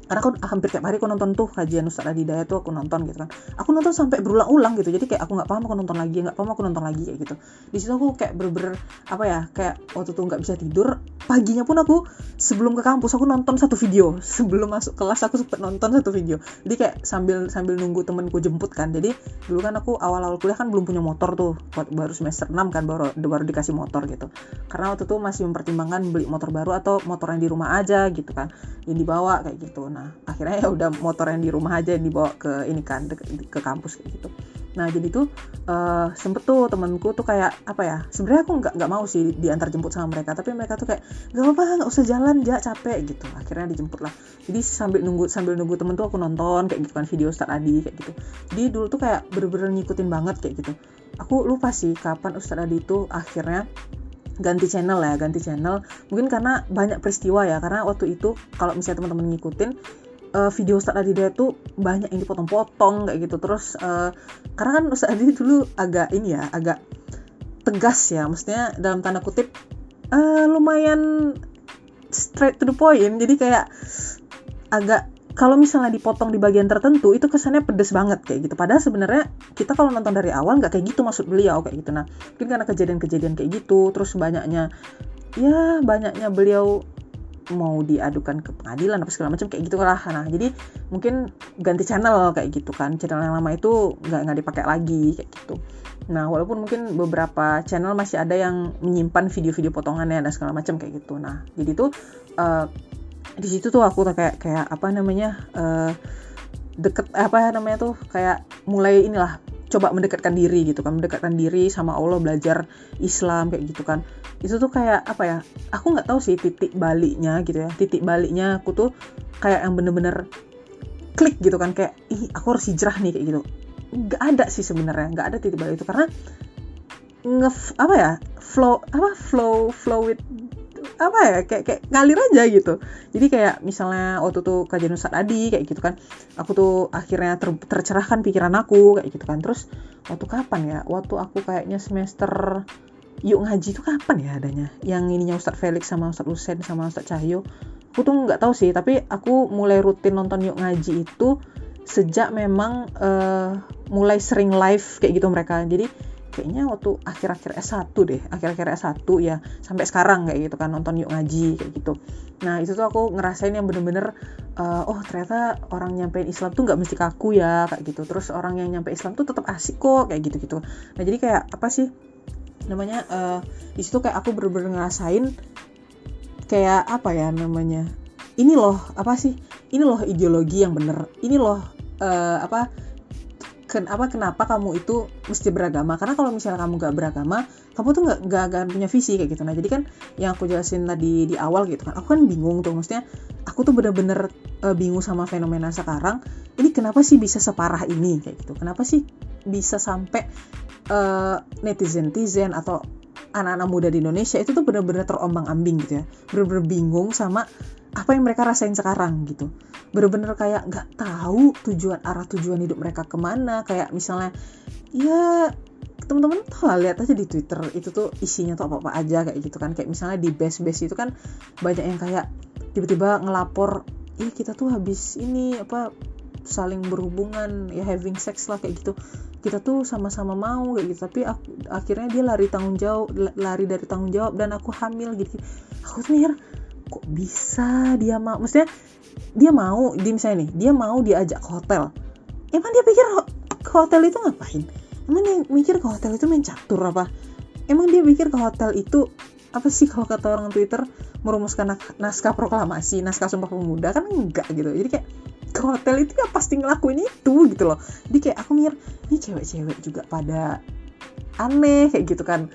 karena aku hampir tiap hari aku nonton tuh kajian Ustadz Adidaya tuh aku nonton gitu kan. Aku nonton sampai berulang-ulang gitu. Jadi kayak aku nggak paham aku nonton lagi nggak paham aku nonton lagi kayak gitu. Di situ aku kayak berber apa ya kayak waktu tuh nggak bisa tidur paginya pun aku sebelum ke kampus aku nonton satu video. Sebelum masuk kelas aku sempet nonton satu video. Jadi kayak sambil sambil nunggu temenku jemput kan. Jadi dulu kan aku awal-awal kuliah kan belum punya motor tuh. Baru semester 6 kan baru baru dikasih motor gitu. Karena waktu itu masih mempertimbangkan beli motor baru atau motor yang di rumah aja gitu kan. Yang dibawa kayak gitu nah akhirnya ya udah motor yang di rumah aja yang dibawa ke ini kan ke, kampus kayak gitu. Nah jadi tuh uh, sempet tuh temenku tuh kayak apa ya sebenarnya aku nggak nggak mau sih diantar jemput sama mereka tapi mereka tuh kayak nggak apa nggak usah jalan ja capek gitu. Akhirnya dijemput lah. Jadi sambil nunggu sambil nunggu temen tuh aku nonton kayak gitu kan video Ustadz Adi kayak gitu. Jadi dulu tuh kayak bener-bener ngikutin banget kayak gitu. Aku lupa sih kapan Ustadz Adi itu akhirnya ganti channel ya ganti channel. Mungkin karena banyak peristiwa ya karena waktu itu kalau misalnya teman-teman ngikutin uh, video Ustadz Adida tuh banyak yang dipotong-potong kayak gitu. Terus uh, karena kan Ustadz Adida dulu agak ini ya agak tegas ya. Maksudnya dalam tanda kutip uh, lumayan straight to the point. Jadi kayak agak kalau misalnya dipotong di bagian tertentu itu kesannya pedes banget kayak gitu. Padahal sebenarnya kita kalau nonton dari awal nggak kayak gitu maksud beliau kayak gitu. Nah mungkin karena kejadian-kejadian kayak gitu terus banyaknya ya banyaknya beliau mau diadukan ke pengadilan apa segala macam kayak gitu lah nah jadi mungkin ganti channel kayak gitu kan. Channel yang lama itu nggak nggak dipakai lagi kayak gitu. Nah walaupun mungkin beberapa channel masih ada yang menyimpan video-video potongannya dan segala macam kayak gitu. Nah jadi tuh uh, di situ tuh aku kayak kayak apa namanya uh, deket apa namanya tuh kayak mulai inilah coba mendekatkan diri gitu kan mendekatkan diri sama Allah belajar Islam kayak gitu kan. Itu tuh kayak apa ya aku nggak tahu sih titik baliknya gitu ya. Titik baliknya aku tuh kayak yang bener-bener klik gitu kan kayak ih aku harus hijrah nih kayak gitu. Nggak ada sih sebenarnya nggak ada titik balik itu. Karena nge apa ya flow apa flow flow with apa ya kayak kayak ngalir aja gitu. Jadi kayak misalnya waktu tuh kajian Ustadz Adi kayak gitu kan. Aku tuh akhirnya ter, tercerahkan pikiran aku kayak gitu kan. Terus waktu kapan ya? Waktu aku kayaknya semester yuk ngaji itu kapan ya adanya? Yang ininya Ustadz Felix sama Ustadz Usen sama Ustadz Cahyo. Aku tuh nggak tahu sih tapi aku mulai rutin nonton yuk ngaji itu sejak memang uh, mulai sering live kayak gitu mereka. Jadi kayaknya waktu akhir-akhir S1 deh akhir-akhir S1 ya sampai sekarang kayak gitu kan nonton yuk ngaji kayak gitu. Nah itu tuh aku ngerasain yang bener-bener uh, oh ternyata orang nyampein Islam tuh nggak mesti kaku ya kayak gitu. Terus orang yang nyampe Islam tuh tetap asik kok kayak gitu gitu nah jadi kayak apa sih namanya uh, di situ kayak aku bener-bener ngerasain kayak apa ya namanya ini loh apa sih ini loh ideologi yang bener ini loh uh, apa ken apa kenapa kamu itu mesti beragama? Karena kalau misalnya kamu gak beragama kamu tuh nggak nggak akan punya visi kayak gitu. Nah jadi kan yang aku jelasin tadi di awal gitu kan aku kan bingung tuh. Maksudnya aku tuh bener-bener uh, bingung sama fenomena sekarang. Ini kenapa sih bisa separah ini? Kayak gitu. Kenapa sih bisa sampai uh, netizen netizen atau anak-anak muda di Indonesia itu tuh bener-bener terombang ambing gitu ya? Bener-bener bingung sama apa yang mereka rasain sekarang gitu. Bener-bener kayak nggak tahu tujuan arah tujuan hidup mereka ke mana. Kayak misalnya ya teman-teman tuh lah lihat aja di Twitter itu tuh isinya tuh apa-apa aja kayak gitu kan. Kayak misalnya di base base itu kan banyak yang kayak tiba-tiba ngelapor ih kita tuh habis ini apa saling berhubungan ya having sex lah kayak gitu. Kita tuh sama-sama mau kayak gitu. Tapi aku, akhirnya dia lari tanggung jawab lari dari tanggung jawab dan aku hamil gitu. Aku tuh mikir kok bisa dia mau? Maksudnya dia mau di misalnya nih dia mau diajak ke hotel. Emang dia pikir ke hotel itu ngapain? Emang dia mikir ke hotel itu main catur apa? Emang dia pikir ke hotel itu apa sih kalau kata orang Twitter merumuskan naskah proklamasi naskah sumpah pemuda? Kan enggak gitu. Jadi kayak ke hotel itu ya pasti ngelakuin itu gitu loh. Jadi kayak aku mikir ini cewek-cewek juga pada aneh kayak gitu kan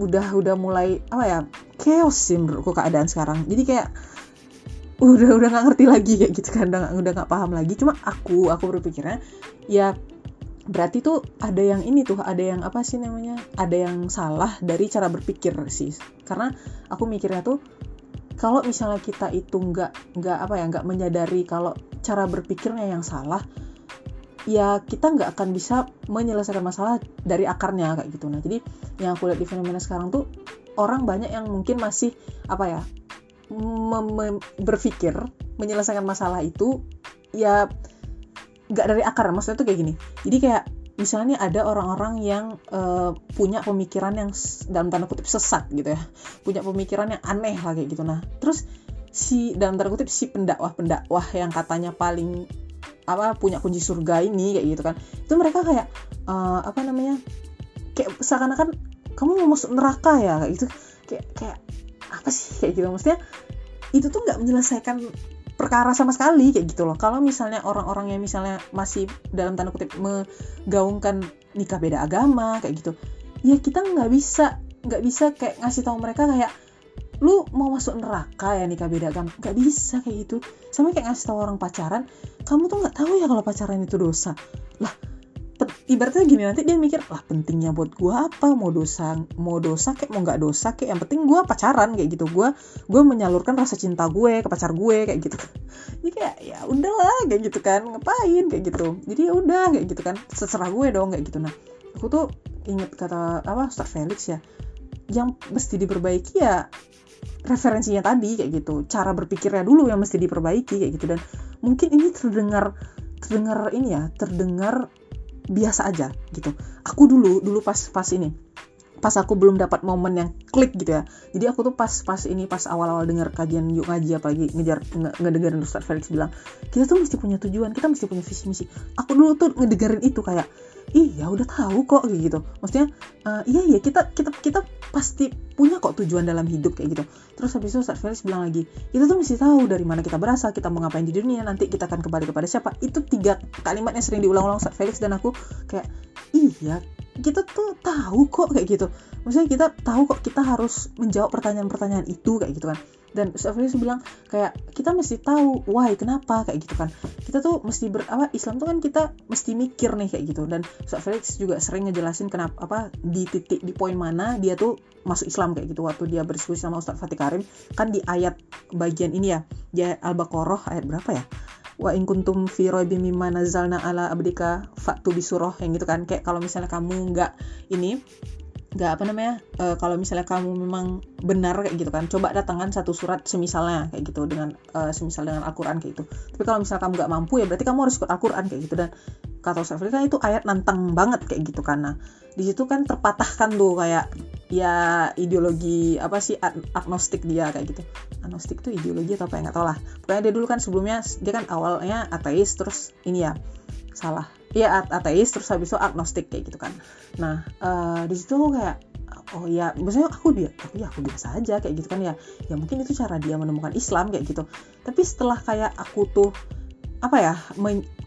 udah udah mulai apa ya chaos sih menurutku keadaan sekarang. Jadi kayak udah udah nggak ngerti lagi kayak gitu kan udah udah nggak paham lagi. Cuma aku aku berpikirnya ya berarti tuh ada yang ini tuh ada yang apa sih namanya ada yang salah dari cara berpikir sih. Karena aku mikirnya tuh kalau misalnya kita itu nggak nggak apa ya nggak menyadari kalau cara berpikirnya yang salah ya kita nggak akan bisa menyelesaikan masalah dari akarnya kayak gitu. Nah jadi yang aku lihat di fenomena sekarang tuh orang banyak yang mungkin masih apa ya berpikir menyelesaikan masalah itu ya nggak dari akar. Maksudnya tuh kayak gini. Jadi kayak misalnya ada orang-orang yang uh, punya pemikiran yang dalam tanda kutip sesat gitu ya. Punya pemikiran yang aneh lah kayak gitu. Nah terus si dalam tanda kutip si pendakwah pendakwah yang katanya paling apa punya kunci surga ini kayak gitu kan. Itu mereka kayak uh, apa namanya kayak seakan-akan kamu mau masuk neraka ya kayak gitu. Kayak kayak apa sih kayak gitu. Maksudnya itu tuh nggak menyelesaikan perkara sama sekali kayak gitu loh. Kalau misalnya orang-orang yang misalnya masih dalam tanda kutip menggaungkan nikah beda agama kayak gitu ya kita nggak bisa nggak bisa kayak ngasih tahu mereka kayak lu mau masuk neraka ya nikah beda agama? Nggak bisa kayak gitu. Sama kayak ngasih tahu orang pacaran kamu tuh nggak tahu ya kalau pacaran itu dosa. Lah ibaratnya gini nanti dia mikir lah pentingnya buat gue apa? Mau dosa mau dosa kayak mau nggak dosa kayak yang penting gue pacaran kayak gitu. Gue gue menyalurkan rasa cinta gue ke pacar gue kayak gitu. Jadi kayak ya udahlah kayak gitu kan. Ngapain? kayak gitu. Jadi ya udah kayak gitu kan. Seserah gue dong kayak gitu. Nah aku tuh inget kata apa Ustaz Felix ya yang mesti diperbaiki ya referensinya tadi kayak gitu. Cara berpikirnya dulu yang mesti diperbaiki kayak gitu. Dan mungkin ini terdengar terdengar ini ya terdengar biasa aja gitu. Aku dulu dulu pas pas ini pas aku belum dapat momen yang klik gitu ya. Jadi aku tuh pas pas ini pas awal-awal dengar kajian yuk ngaji apalagi ngejar nge ngedengerin Ustaz Felix bilang kita tuh mesti punya tujuan kita mesti punya visi misi. Aku dulu tuh ngedengerin itu kayak iya udah tahu kok kayak gitu. Maksudnya uh, iya iya kita kita kita pasti punya kok tujuan dalam hidup kayak gitu. Terus habis itu Ustaz Felix bilang lagi kita tuh mesti tahu dari mana kita berasal kita mau ngapain di dunia nanti kita akan kembali kepada siapa. Itu tiga kalimat yang sering diulang-ulang Ustaz Felix dan aku kayak iya kita tuh tahu kok kayak gitu. Maksudnya kita tahu kok kita harus menjawab pertanyaan-pertanyaan itu kayak gitu kan dan Ustaz bilang kayak kita mesti tahu why kenapa kayak gitu kan. Kita tuh mesti ber apa Islam tuh kan kita mesti mikir nih kayak gitu. Dan Ustaz Felix juga sering ngejelasin kenapa apa di titik di poin mana dia tuh masuk Islam kayak gitu. Waktu dia berdiskusi sama Ustaz Fatih Karim kan di ayat bagian ini ya dia Al-Baqarah ayat berapa ya? Wa in kuntum fi raibin mimma ala abdika fatu bisurah yang gitu kan. Kayak kalau misalnya kamu nggak ini nggak apa namanya uh, kalau misalnya kamu memang benar kayak gitu kan coba datangkan satu surat semisalnya kayak gitu dengan uh, semisal dengan Al-Quran kayak gitu. Tapi kalau misalnya kamu nggak mampu ya berarti kamu harus ikut Al-Quran kayak gitu. Dan kata Ustaz kan itu ayat nantang banget kayak gitu karena di situ kan terpatahkan tuh kayak ya ideologi apa sih agnostik dia kayak gitu. Agnostik tuh ideologi atau apa ya nggak tau lah. Pokoknya dia dulu kan sebelumnya dia kan awalnya ateis terus ini ya salah Iya ateis terus habis itu agnostik kayak gitu kan. Nah uh, di situ kayak oh ya maksudnya aku dia aku ya aku biasa aja kayak gitu kan ya. Ya mungkin itu cara dia menemukan Islam kayak gitu. Tapi setelah kayak aku tuh apa ya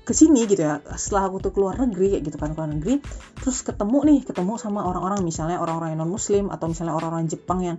ke sini gitu ya setelah aku tuh keluar negeri kayak gitu kan keluar negeri terus ketemu nih ketemu sama orang-orang misalnya orang-orang yang non muslim atau misalnya orang-orang Jepang yang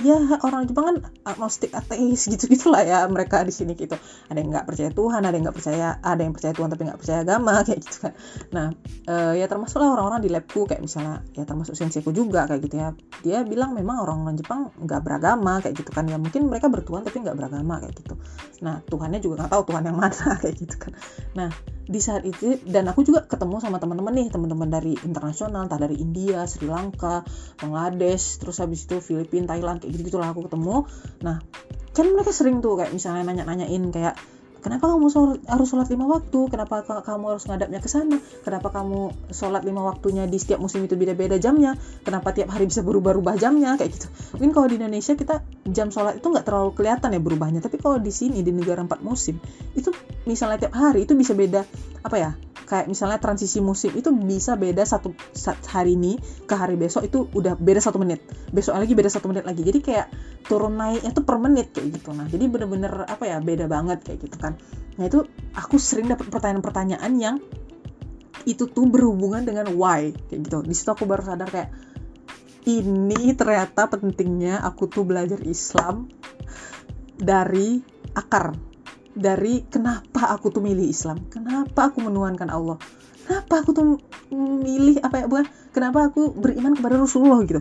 ya orang Jepang kan agnostik ateis gitu gitulah ya mereka di sini gitu. Ada yang nggak percaya Tuhan ada yang nggak percaya ada yang percaya Tuhan tapi nggak percaya agama kayak gitu kan. Nah uh, ya termasuklah orang-orang di labku kayak misalnya ya termasuk senseiku juga kayak gitu ya. Dia bilang memang orang-orang Jepang nggak beragama kayak gitu kan. Ya mungkin mereka bertuhan tapi nggak beragama kayak gitu. Nah Tuhannya juga nggak tahu Tuhan yang mana kayak gitu kan. Nah di saat itu dan aku juga ketemu sama teman-teman nih teman-teman dari internasional entah dari India Sri Lanka Bangladesh terus habis itu Filipina Thailand kayak gitu gitulah aku ketemu. Nah kan mereka sering tuh kayak misalnya nanya-nanyain kayak kenapa kamu harus sholat lima waktu? Kenapa kamu harus ngadapnya ke sana? Kenapa kamu sholat lima waktunya di setiap musim itu beda-beda jamnya? Kenapa tiap hari bisa berubah-ubah jamnya? Kayak gitu. Mungkin kalau di Indonesia kita jam sholat itu nggak terlalu kelihatan ya berubahnya. Tapi kalau di sini di negara empat musim itu misalnya tiap hari itu bisa beda apa ya kayak misalnya transisi musim itu bisa beda satu hari ini ke hari besok itu udah beda satu menit. Besok lagi beda satu menit lagi. Jadi kayak turun naiknya tuh per menit kayak gitu. Nah jadi bener-bener apa ya beda banget kayak gitu kan nah itu aku sering dapat pertanyaan-pertanyaan yang itu tuh berhubungan dengan why kayak gitu. Di situ aku baru sadar kayak ini ternyata pentingnya aku tuh belajar Islam dari akar dari kenapa aku tuh milih Islam kenapa aku menuhankan Allah kenapa aku tuh milih apa ya bukan kenapa aku beriman kepada Rasulullah gitu.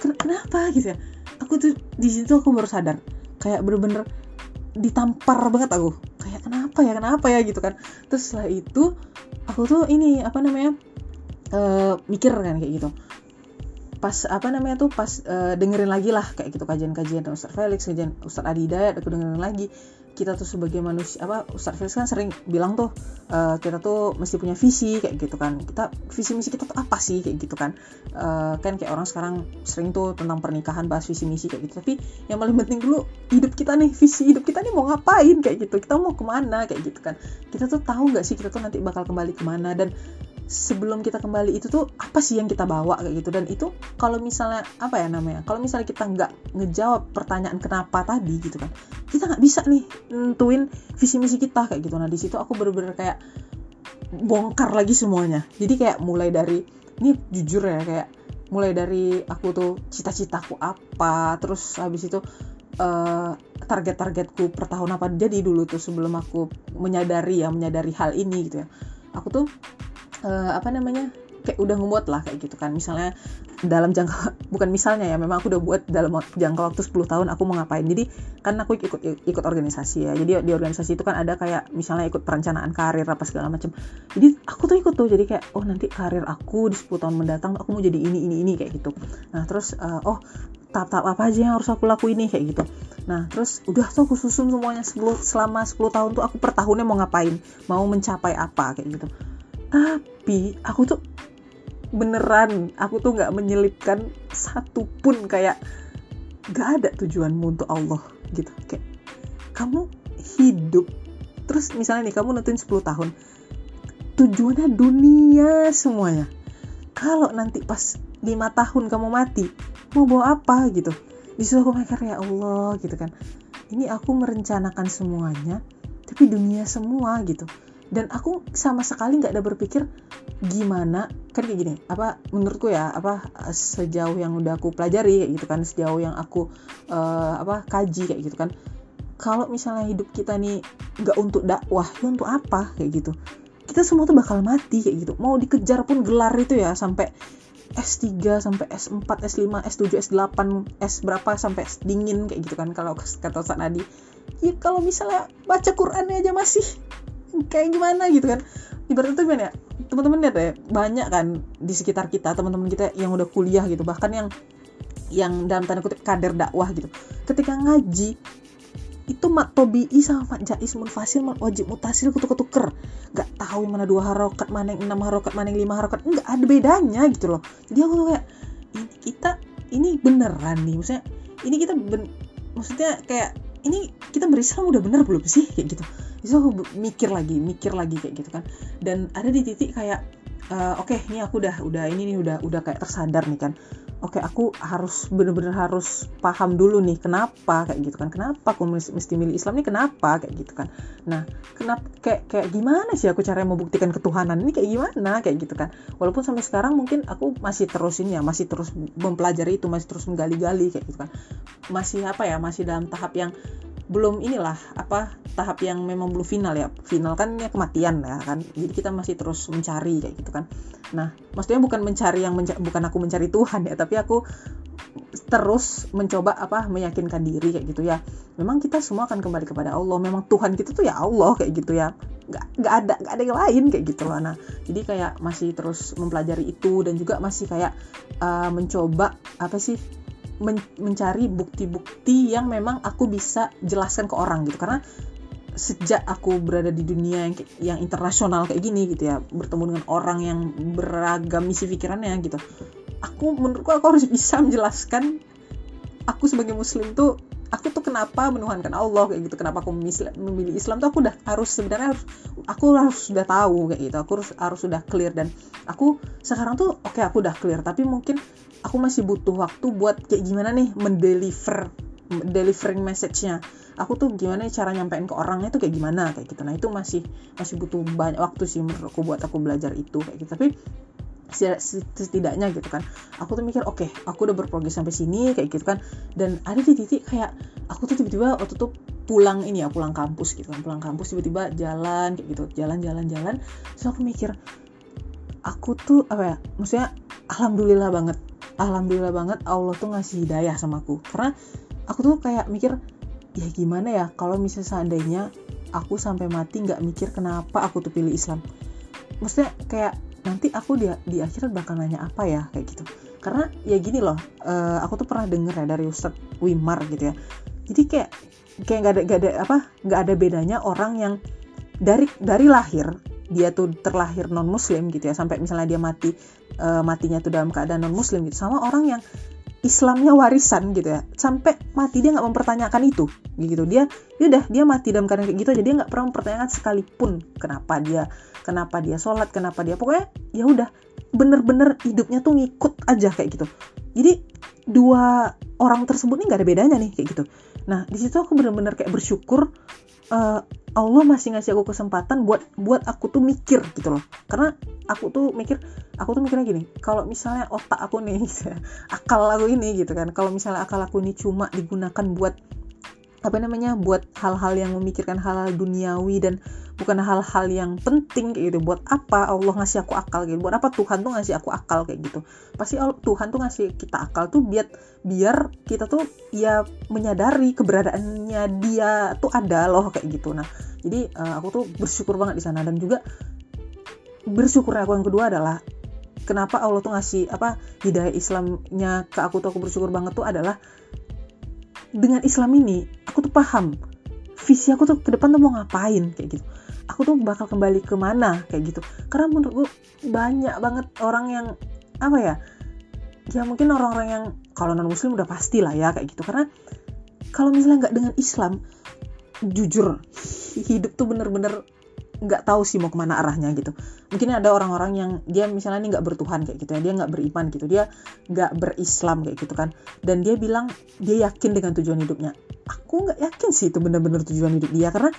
Kenapa? gitu ya. Aku tuh di situ aku baru sadar kayak bener-bener ditampar banget aku. Kayak kenapa ya? Kenapa ya? Gitu kan. Terus setelah itu aku tuh ini apa namanya uh, mikir kan kayak gitu. Pas apa namanya tuh pas uh, dengerin lagi lah kayak gitu kajian-kajian Ustaz Felix kajian Ustaz Adi Dayat aku dengerin lagi kita tuh sebagai manusia apa Ustadz Felix kan sering bilang tuh uh, kita tuh mesti punya visi kayak gitu kan. Kita visi misi kita tuh apa sih kayak gitu kan. Uh, kan kayak orang sekarang sering tuh tentang pernikahan bahas visi misi kayak gitu. Tapi yang paling penting dulu hidup kita nih visi hidup kita nih mau ngapain kayak gitu. Kita mau ke mana kayak gitu kan. Kita tuh tahu nggak sih kita tuh nanti bakal kembali ke mana? Dan sebelum kita kembali itu tuh apa sih yang kita bawa kayak gitu. Dan itu kalau misalnya apa ya namanya kalau misalnya kita nggak ngejawab pertanyaan kenapa tadi gitu kan kita nggak bisa nih nentuin visi misi kita kayak gitu. Nah di situ aku bener-bener kayak bongkar lagi semuanya. Jadi kayak mulai dari ini jujur ya kayak mulai dari aku tuh cita-citaku apa terus habis itu uh, target-targetku per tahun apa. Jadi dulu tuh sebelum aku menyadari ya menyadari hal ini gitu ya aku tuh uh, apa namanya kayak udah ngebuat lah kayak gitu kan. Misalnya dalam jangka bukan misalnya ya memang aku udah buat dalam jangka waktu 10 tahun aku mau ngapain. Jadi kan aku ikut ikut organisasi ya. Jadi di organisasi itu kan ada kayak misalnya ikut perencanaan karir apa segala macam. Jadi aku tuh ikut tuh. Jadi kayak oh nanti karir aku di 10 tahun mendatang aku mau jadi ini ini ini kayak gitu. Nah terus uh, oh tahap-tahap apa aja yang harus aku lakuin nih kayak gitu. Nah terus udah tuh aku susun semuanya 10, selama 10 tahun tuh aku per tahunnya mau ngapain? Mau mencapai apa? Kayak gitu tapi aku tuh beneran aku tuh nggak menyelipkan satupun kayak gak ada tujuanmu untuk Allah gitu. Kayak kamu hidup terus misalnya nih kamu nentuin 10 tahun tujuannya dunia semuanya. Kalau nanti pas lima tahun kamu mati mau bawa apa gitu? Di situ aku mikir ya Allah gitu kan. Ini aku merencanakan semuanya tapi dunia semua gitu dan aku sama sekali nggak ada berpikir gimana? Kan kayak gini apa menurutku ya apa sejauh yang udah aku pelajari kayak gitu kan sejauh yang aku uh, apa kaji kayak gitu kan. Kalau misalnya hidup kita nih nggak untuk dakwah ya untuk apa kayak gitu. Kita semua tuh bakal mati kayak gitu. Mau dikejar pun gelar itu ya sampai S3 sampai S4, S5, S7, S8, S berapa sampai S dingin kayak gitu kan kalau kata Ustaz Nadi. Ya kalau misalnya baca Qurannya aja masih kayak gimana gitu kan. Ibaratnya tuh gimana ya teman-teman lihat ya banyak kan di sekitar kita teman-teman kita yang udah kuliah gitu bahkan yang yang dalam tanda kutip kader dakwah gitu. Ketika ngaji itu mat tobi'i sama mat jais munfasil mat wajib mutasil kutuk-kutuker nggak tahu mana dua harokat mana yang enam harokat mana yang lima harokat nggak ada bedanya gitu loh. Jadi aku tuh kayak ini kita ini beneran nih maksudnya ini kita ben, maksudnya kayak ini kita berislam udah bener belum sih? Kayak gitu. Itu aku mikir lagi mikir lagi kayak gitu kan. Dan ada di titik kayak uh, oke okay, ini aku udah udah ini nih udah udah kayak tersadar nih kan oke okay, aku harus bener-bener harus paham dulu nih kenapa kayak gitu kan? Kenapa aku mesti milih Islam nih? Kenapa kayak gitu kan? Nah kenapa kayak kayak gimana sih aku cara membuktikan ketuhanan ini? Kayak gimana? Kayak gitu kan? Walaupun sampai sekarang mungkin aku masih terus ini ya masih terus mempelajari itu masih terus menggali-gali kayak gitu kan? Masih apa ya? Masih dalam tahap yang belum inilah apa tahap yang memang belum final ya. Final kan ya kematian ya kan. Jadi kita masih terus mencari kayak gitu kan. Nah maksudnya bukan mencari yang menca bukan aku mencari Tuhan ya tapi aku terus mencoba apa meyakinkan diri kayak gitu ya. Memang kita semua akan kembali kepada Allah. Memang Tuhan kita tuh ya Allah kayak gitu ya. Nggak nggak ada nggak ada yang lain kayak gitu loh nah jadi kayak masih terus mempelajari itu dan juga masih kayak uh, mencoba apa sih men mencari bukti-bukti yang memang aku bisa jelaskan ke orang gitu. Karena sejak aku berada di dunia yang yang internasional kayak gini gitu ya bertemu dengan orang yang beragam misi pikirannya gitu aku menurutku aku harus bisa menjelaskan aku sebagai muslim tuh aku tuh kenapa menuhankan Allah kayak gitu kenapa aku memilih Islam tuh aku udah harus sebenarnya harus aku harus sudah tahu kayak gitu aku harus harus sudah clear. Dan aku sekarang tuh oke okay, aku udah clear tapi mungkin aku masih butuh waktu buat kayak gimana nih mendeliver delivering message-nya. Aku tuh gimana cara nyampein ke orangnya tuh kayak gimana kayak gitu. Nah itu masih masih butuh banyak waktu sih menurut aku buat aku belajar itu kayak gitu. Tapi setidaknya gitu kan aku tuh mikir oke okay, aku udah berprogres sampai sini kayak gitu kan. Dan ada di titik kayak aku tuh tiba-tiba waktu tuh pulang ini ya pulang kampus gitu kan pulang kampus tiba-tiba jalan kayak gitu. Jalan jalan jalan. Terus aku mikir aku tuh apa ya maksudnya alhamdulillah banget alhamdulillah banget Allah tuh ngasih hidayah sama aku. Karena aku tuh kayak mikir ya gimana ya kalau misalnya seandainya aku sampai mati nggak mikir kenapa aku tuh pilih Islam? Maksudnya kayak nanti aku di di akhirat bakal nanya apa ya kayak gitu. Karena ya gini loh uh, aku tuh pernah denger ya dari Ustadz Wimar gitu ya. Jadi kayak kayak nggak ada nggak ada apa nggak ada bedanya orang yang dari dari lahir dia tuh terlahir non muslim gitu ya sampai misalnya dia mati uh, matinya tuh dalam keadaan non muslim gitu sama orang yang Islamnya warisan gitu ya sampai mati dia nggak mempertanyakan itu gitu. Dia dia udah dia mati dalam keadaan kayak gitu aja dia nggak pernah mempertanyakan sekalipun kenapa dia kenapa dia sholat kenapa dia pokoknya ya udah bener-bener hidupnya tuh ngikut aja kayak gitu. Jadi dua orang tersebut nih nggak ada bedanya nih kayak gitu. Nah di situ aku bener-bener kayak bersyukur uh, Allah masih ngasih aku kesempatan buat buat aku tuh mikir gitu loh. Karena aku tuh mikir aku tuh mikirnya gini kalau misalnya otak aku nih akal aku ini gitu kan kalau misalnya akal aku ini cuma digunakan buat apa namanya? Buat hal-hal yang memikirkan hal-hal duniawi dan bukan hal-hal yang penting kayak gitu. Buat apa Allah ngasih aku akal gitu? Buat apa Tuhan tuh ngasih aku akal kayak gitu? Pasti Tuhan tuh ngasih kita akal tuh biar biar kita tuh ya menyadari keberadaannya dia tuh ada loh kayak gitu. Nah jadi uh, aku tuh bersyukur banget di sana. Dan juga bersyukur aku yang kedua adalah kenapa Allah tuh ngasih apa hidayah Islamnya ke aku tuh. Aku bersyukur banget tuh adalah dengan Islam ini aku tuh paham. Visi aku tuh ke depan tuh mau ngapain kayak gitu. Aku tuh bakal kembali ke mana kayak gitu. Karena menurut gue banyak banget orang yang apa ya ya mungkin orang-orang yang kalau non muslim udah pasti lah ya kayak gitu. Karena kalau misalnya nggak dengan Islam jujur hidup tuh bener-bener nggak tahu sih mau ke mana arahnya gitu. Mungkin ada orang-orang yang dia misalnya ini nggak bertuhan kayak gitu ya dia nggak beriman gitu dia nggak berislam kayak gitu kan. Dan dia bilang dia yakin dengan tujuan hidupnya. Aku nggak yakin sih itu bener-bener tujuan hidup dia karena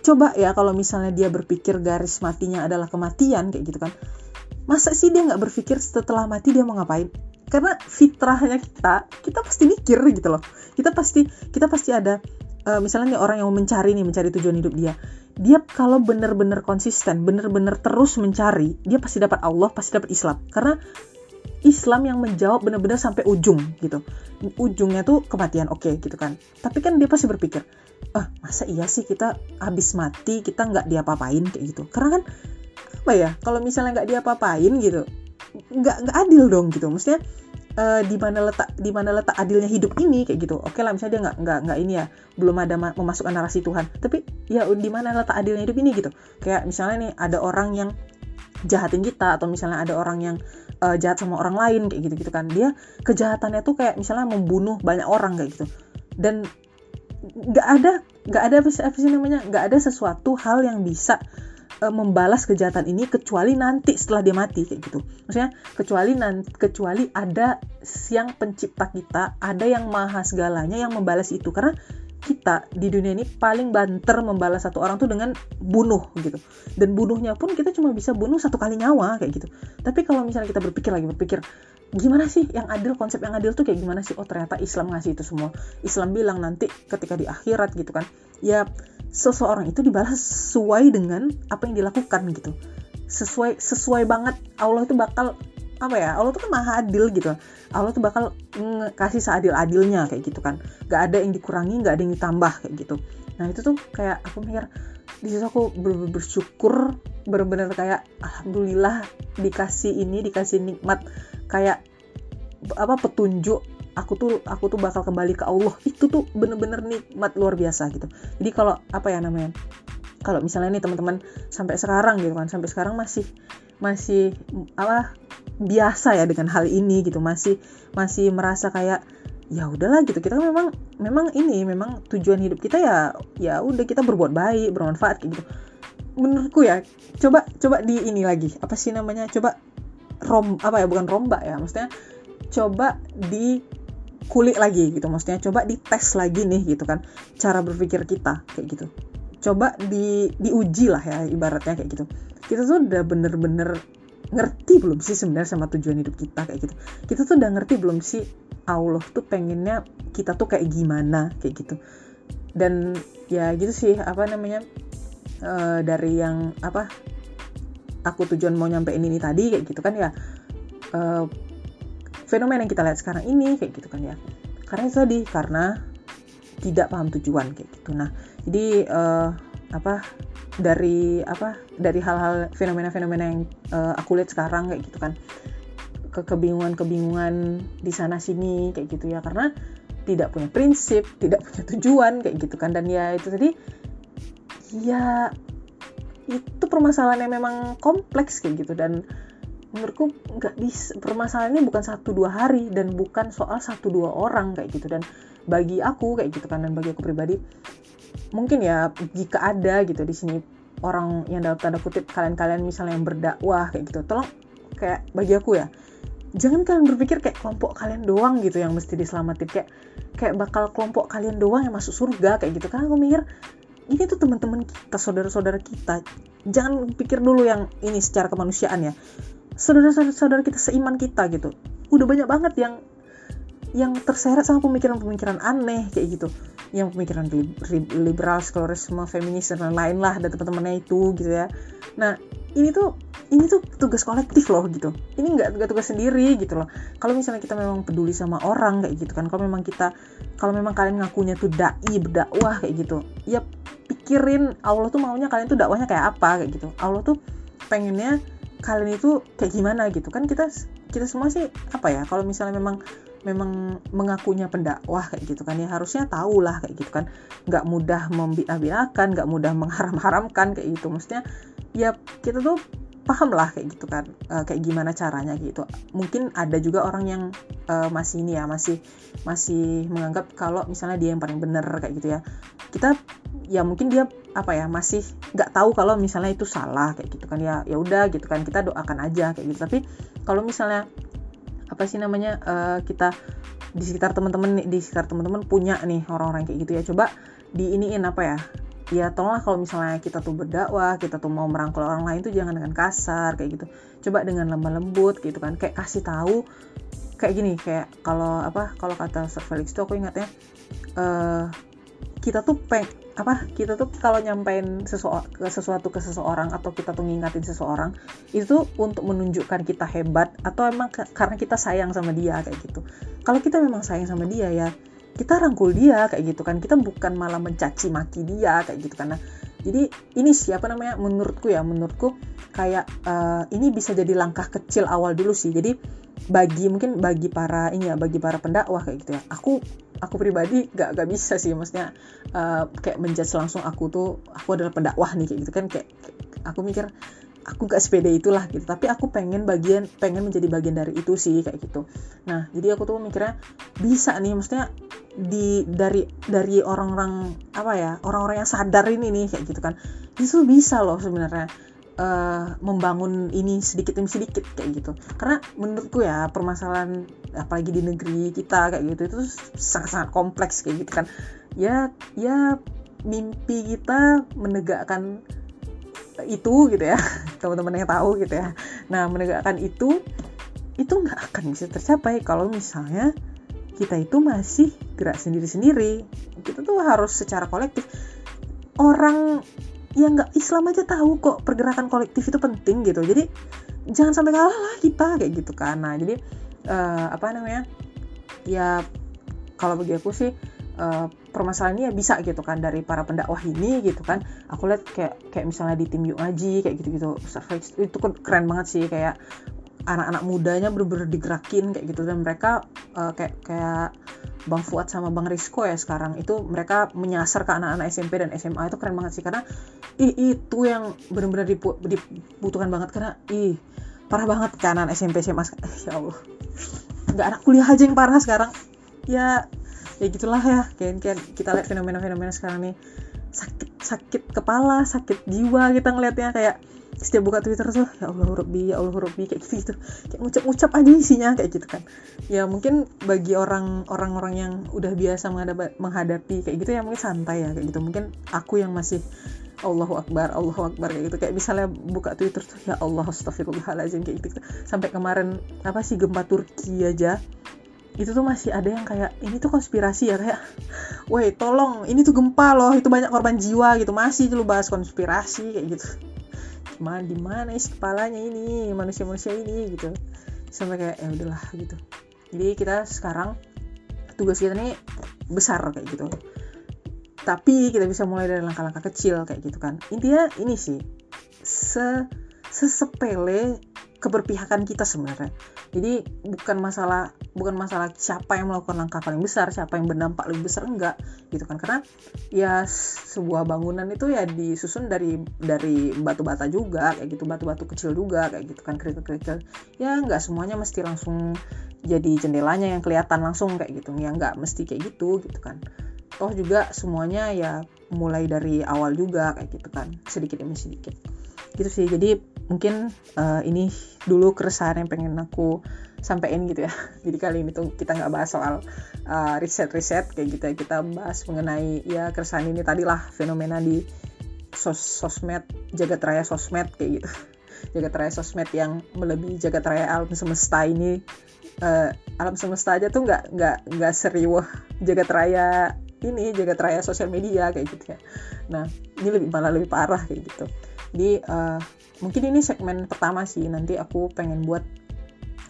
coba ya kalau misalnya dia berpikir garis matinya adalah kematian kayak gitu kan masa sih dia nggak berpikir setelah mati dia mau ngapain? Karena fitrahnya kita kita pasti mikir gitu loh. Kita pasti kita pasti ada uh, misalnya nih orang yang mencari nih mencari tujuan hidup dia dia kalau bener-bener konsisten bener-bener terus mencari dia pasti dapat Allah pasti dapat Islam. Karena Islam yang menjawab bener-bener sampai ujung gitu. Ujungnya tuh kematian oke okay, gitu kan. Tapi kan dia pasti berpikir ah masa iya sih kita habis mati kita nggak diapa-apain? Kayak gitu. Karena kan apa ya kalau misalnya nggak diapa-apain gitu nggak nggak adil dong gitu. Maksudnya uh, di mana letak di mana letak adilnya hidup ini kayak gitu. Oke lah misalnya dia nggak nggak nggak ini ya belum ada ma memasukkan narasi Tuhan. Tapi ya di mana letak adilnya hidup ini gitu. Kayak misalnya nih ada orang yang jahatin kita atau misalnya ada orang yang uh, jahat sama orang lain kayak gitu gitu kan. Dia kejahatannya tuh kayak misalnya membunuh banyak orang kayak gitu. Dan nggak ada nggak ada apa sih namanya? Nggak ada sesuatu hal yang bisa uh, membalas kejahatan ini kecuali nanti setelah dia mati kayak gitu. Maksudnya kecuali nanti kecuali ada yang pencipta kita, ada yang maha segalanya yang membalas itu. Karena kita di dunia ini paling banter membalas satu orang tuh dengan bunuh gitu. Dan bunuhnya pun kita cuma bisa bunuh satu kali nyawa kayak gitu. Tapi kalau misalnya kita berpikir lagi berpikir gimana sih yang adil konsep yang adil tuh kayak gimana sih? Oh ternyata Islam ngasih itu semua. Islam bilang nanti ketika di akhirat gitu kan. Ya seseorang itu dibalas sesuai dengan apa yang dilakukan gitu. Sesuai sesuai banget. Allah itu bakal apa ya Allah tuh kan maha adil gitu. Allah tuh bakal kasih seadil-adilnya kayak gitu kan. Gak ada yang dikurangi gak ada yang ditambah kayak gitu. Nah itu tuh kayak aku mikir di situ aku ber bersyukur bener-bener kayak alhamdulillah dikasih ini dikasih nikmat kayak apa petunjuk aku tuh aku tuh bakal kembali ke Allah. Itu tuh bener-bener nikmat luar biasa gitu. Jadi kalau apa ya namanya kalau misalnya nih teman-teman sampai sekarang gitu kan sampai sekarang masih masih apa biasa ya dengan hal ini gitu. Masih masih merasa kayak ya udahlah gitu. Kita memang memang ini memang tujuan hidup kita ya ya udah kita berbuat baik bermanfaat gitu. Menurutku ya coba coba di ini lagi. Apa sih namanya? Coba rom apa ya? Bukan rombak ya maksudnya coba di kulik lagi gitu. Maksudnya coba dites lagi nih gitu kan. Cara berpikir kita kayak gitu. Coba di diuji lah ya ibaratnya kayak gitu. Kita tuh udah bener-bener ngerti belum sih sebenarnya sama tujuan hidup kita kayak gitu. Kita tuh udah ngerti belum sih Allah tuh pengennya kita tuh kayak gimana kayak gitu. Dan ya gitu sih apa namanya uh, dari yang apa aku tujuan mau nyampein ini tadi kayak gitu kan ya uh, fenomena yang kita lihat sekarang ini kayak gitu kan ya. Karena itu tadi karena tidak paham tujuan kayak gitu. Nah jadi uh, apa dari apa dari hal-hal fenomena-fenomena yang uh, aku lihat sekarang kayak gitu kan. Ke kebingungan-kebingungan di sana sini kayak gitu ya. Karena tidak punya prinsip tidak punya tujuan kayak gitu kan. Dan ya itu tadi ya itu permasalahan yang memang kompleks kayak gitu. Dan menurutku nggak bisa permasalahannya bukan satu dua hari dan bukan soal satu dua orang kayak gitu. Dan bagi aku kayak gitu kan dan bagi aku pribadi mungkin ya jika ada gitu di sini orang yang dalam tanda kutip kalian-kalian misalnya yang berdakwah kayak gitu tolong kayak bagi aku ya jangan kalian berpikir kayak kelompok kalian doang gitu yang mesti diselamatin. Kayak kayak bakal kelompok kalian doang yang masuk surga kayak gitu. Kan aku mikir ini tuh teman-teman kita saudara-saudara kita. Jangan pikir dulu yang ini secara kemanusiaan ya saudara-saudara kita seiman kita gitu. Udah banyak banget yang yang terseret sama pemikiran-pemikiran aneh kayak gitu. Yang pemikiran liberal sekularisme feminis dan lain-lain lah dan teman-temannya itu gitu ya. Nah ini tuh ini tuh tugas kolektif loh gitu. Ini nggak nggak tugas sendiri gitu loh. Kalau misalnya kita memang peduli sama orang kayak gitu kan kalau memang kita kalau memang kalian ngakunya tuh dai berdakwah kayak gitu ya pikirin Allah tuh maunya kalian tuh dakwahnya kayak apa kayak gitu. Allah tuh pengennya kalian itu kayak gimana gitu? Kan kita kita semua sih apa ya kalau misalnya memang memang mengakunya pendakwah kayak gitu kan ya harusnya tahu lah kayak gitu kan. Nggak mudah membiakan nggak mudah mengharam-haramkan kayak gitu. Maksudnya ya kita tuh paham lah kayak gitu kan uh, kayak gimana caranya gitu. Mungkin ada juga orang yang uh, masih ini ya masih masih menganggap kalau misalnya dia yang paling benar kayak gitu ya. Kita ya mungkin dia apa ya masih nggak tahu kalau misalnya itu salah kayak gitu kan ya. Ya udah gitu kan kita doakan aja kayak gitu. Tapi kalau misalnya apa sih namanya uh, kita di sekitar teman-teman di sekitar teman-teman punya nih orang-orang kayak gitu ya. Coba diiniin apa ya ya tolonglah kalau misalnya kita tuh berdakwah kita tuh mau merangkul orang lain tuh jangan dengan kasar kayak gitu. Coba dengan lemah lembut gitu kan kayak kasih tahu kayak gini kayak kalau apa kalau kata Sir Felix tuh aku ingatnya uh, kita tuh peng apa kita tuh kalau nyampein sesuatu ke sesuatu ke seseorang atau kita tuh ngingatin seseorang itu untuk menunjukkan kita hebat atau emang karena kita sayang sama dia kayak gitu. Kalau kita memang sayang sama dia ya kita rangkul dia kayak gitu kan. Kita bukan malah mencaci maki dia kayak gitu karena jadi ini siapa namanya menurutku ya menurutku kayak uh, ini bisa jadi langkah kecil awal dulu sih. Jadi bagi mungkin bagi para ini ya bagi para pendakwah kayak gitu ya. Aku aku pribadi gak gak bisa sih maksudnya uh, kayak menjudge langsung aku tuh aku adalah pendakwah nih kayak gitu kan. Kayak, kayak aku mikir aku gak sepede itulah gitu. Tapi aku pengen bagian pengen menjadi bagian dari itu sih kayak gitu. Nah jadi aku tuh mikirnya bisa nih maksudnya di dari dari orang-orang apa ya orang-orang yang sadar ini nih kayak gitu kan. Itu bisa loh sebenarnya uh, membangun ini sedikit demi sedikit kayak gitu. Karena menurutku ya permasalahan apalagi di negeri kita kayak gitu itu sangat-sangat kompleks kayak gitu kan. Ya ya mimpi kita menegakkan itu gitu ya. Teman-teman yang tahu gitu ya. Nah menegakkan itu itu nggak akan bisa tercapai kalau misalnya kita itu masih gerak sendiri-sendiri. Kita tuh harus secara kolektif. Orang yang nggak Islam aja tahu kok pergerakan kolektif itu penting gitu. Jadi jangan sampai kalah lah kita kayak gitu kan. Nah jadi uh, apa namanya? Ya kalau bagi aku sih uh, permasalahannya bisa gitu kan dari para pendakwah ini gitu kan. Aku lihat kayak kayak misalnya di tim yuk ngaji kayak gitu gitu itu keren banget sih kayak anak-anak mudanya bener-bener digerakin kayak gitu. Dan mereka uh, kayak kayak Bang Fuad sama Bang Rizko ya sekarang itu mereka menyasar ke anak-anak SMP dan SMA itu keren banget sih karena ih itu yang bener-bener dibutuhkan banget. Karena ih parah banget kan anak SMP SMA ya Allah. Nggak anak kuliah aja yang parah sekarang. Ya ya gitulah ya. Kayak, kayak kita lihat fenomena-fenomena sekarang nih. Sakit sakit kepala sakit jiwa kita ngelihatnya kayak setiap buka Twitter tuh ya Allah Rabbi ya Allah Rabbi kayak gitu gitu kayak ngucap-ngucap aja isinya kayak gitu kan. Ya mungkin bagi orang orang-orang yang udah biasa menghadapi, menghadapi kayak gitu ya mungkin santai ya kayak gitu. Mungkin aku yang masih Allahu Akbar Allahu Akbar kayak gitu. Kayak misalnya buka Twitter tuh ya Allah Astagfirullahaladzim kayak gitu, gitu sampai kemarin apa sih gempa Turki aja itu tuh masih ada yang kayak ini tuh konspirasi ya kayak woi tolong ini tuh gempa loh itu banyak korban jiwa gitu. Masih lu bahas konspirasi kayak gitu. Gimana di mana isi kepalanya ini manusia-manusia ini gitu. Sampai kayak ya udahlah gitu. Jadi kita sekarang tugas kita nih besar kayak gitu. Tapi kita bisa mulai dari langkah-langkah kecil kayak gitu kan. Intinya ini sih se sesepele keberpihakan kita sebenarnya. Jadi bukan masalah bukan masalah siapa yang melakukan langkah paling besar siapa yang berdampak lebih besar enggak gitu kan. Karena ya sebuah bangunan itu ya disusun dari dari batu bata juga kayak gitu batu-batu kecil juga kayak gitu kan kerikil-kerikil. Ya nggak semuanya mesti langsung jadi jendelanya yang kelihatan langsung kayak gitu. Ya nggak mesti kayak gitu gitu kan. Toh juga semuanya ya mulai dari awal juga kayak gitu kan. Sedikit demi sedikit. Gitu sih. Jadi mungkin uh, ini dulu keresahan yang pengen aku sampaikan gitu ya. Jadi kali ini tuh kita nggak bahas soal uh, riset-riset kayak gitu ya. Kita bahas mengenai ya keresahan ini tadilah fenomena di sos sosmed jagat raya sosmed kayak gitu. Jagat raya sosmed yang melebihi jagat raya alam semesta ini uh, alam semesta aja tuh nggak nggak nggak serius jagat raya ini jagat raya sosial media kayak gitu ya. Nah ini lebih malah lebih parah kayak gitu. Jadi uh, mungkin ini segmen pertama sih nanti aku pengen buat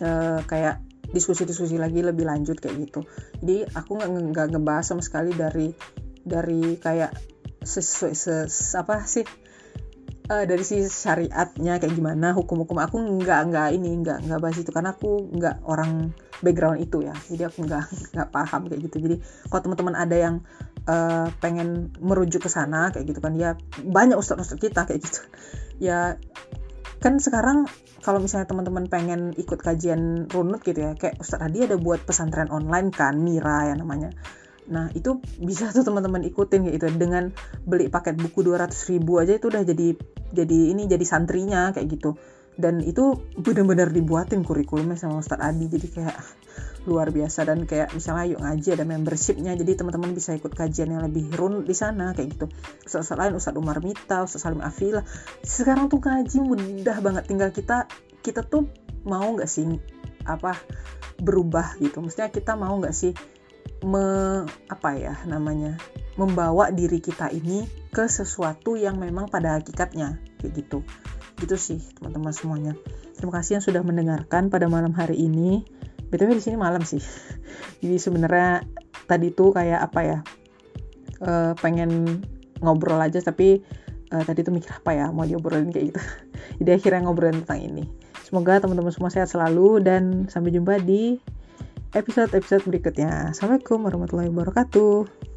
uh, kayak diskusi-diskusi lagi lebih lanjut kayak gitu. Jadi aku nggak ngebahas sama sekali dari dari kayak sesuai ses, apa sih uh, dari si syariatnya kayak gimana hukum-hukum. Aku nggak nggak ini nggak nggak bahas itu karena aku nggak orang background itu ya. Jadi aku nggak nggak paham kayak gitu. Jadi kalau teman-teman ada yang uh, pengen merujuk ke sana kayak gitu kan ya banyak ustadz-ustadz kita kayak gitu ya kan sekarang kalau misalnya teman-teman pengen ikut kajian runut gitu ya kayak Ustadz Adi ada buat pesantren online kan Mira ya namanya. Nah itu bisa tuh teman-teman ikutin gitu. Dengan beli paket buku 200 ribu aja itu udah jadi jadi ini jadi santrinya kayak gitu dan itu benar-benar dibuatin kurikulumnya sama Ustadz Adi jadi kayak luar biasa. Dan kayak misalnya yuk ngaji ada membershipnya jadi teman-teman bisa ikut kajian yang lebih run di sana kayak gitu. Ustadz lain Ustadz Umar Mita Ustadz Salim Afila. Sekarang tuh ngaji mudah banget tinggal kita kita tuh mau nggak sih apa berubah gitu? Maksudnya kita mau nggak sih me apa ya namanya membawa diri kita ini ke sesuatu yang memang pada hakikatnya kayak gitu gitu sih teman-teman semuanya. Terima kasih yang sudah mendengarkan pada malam hari ini. Btw di sini malam sih. Jadi sebenarnya tadi tuh kayak apa ya uh, pengen ngobrol aja tapi uh, tadi tuh mikir apa ya mau diobrolin kayak gitu. Jadi akhirnya ngobrolin tentang ini. Semoga teman-teman semua sehat selalu dan sampai jumpa di episode-episode berikutnya. Assalamualaikum warahmatullahi wabarakatuh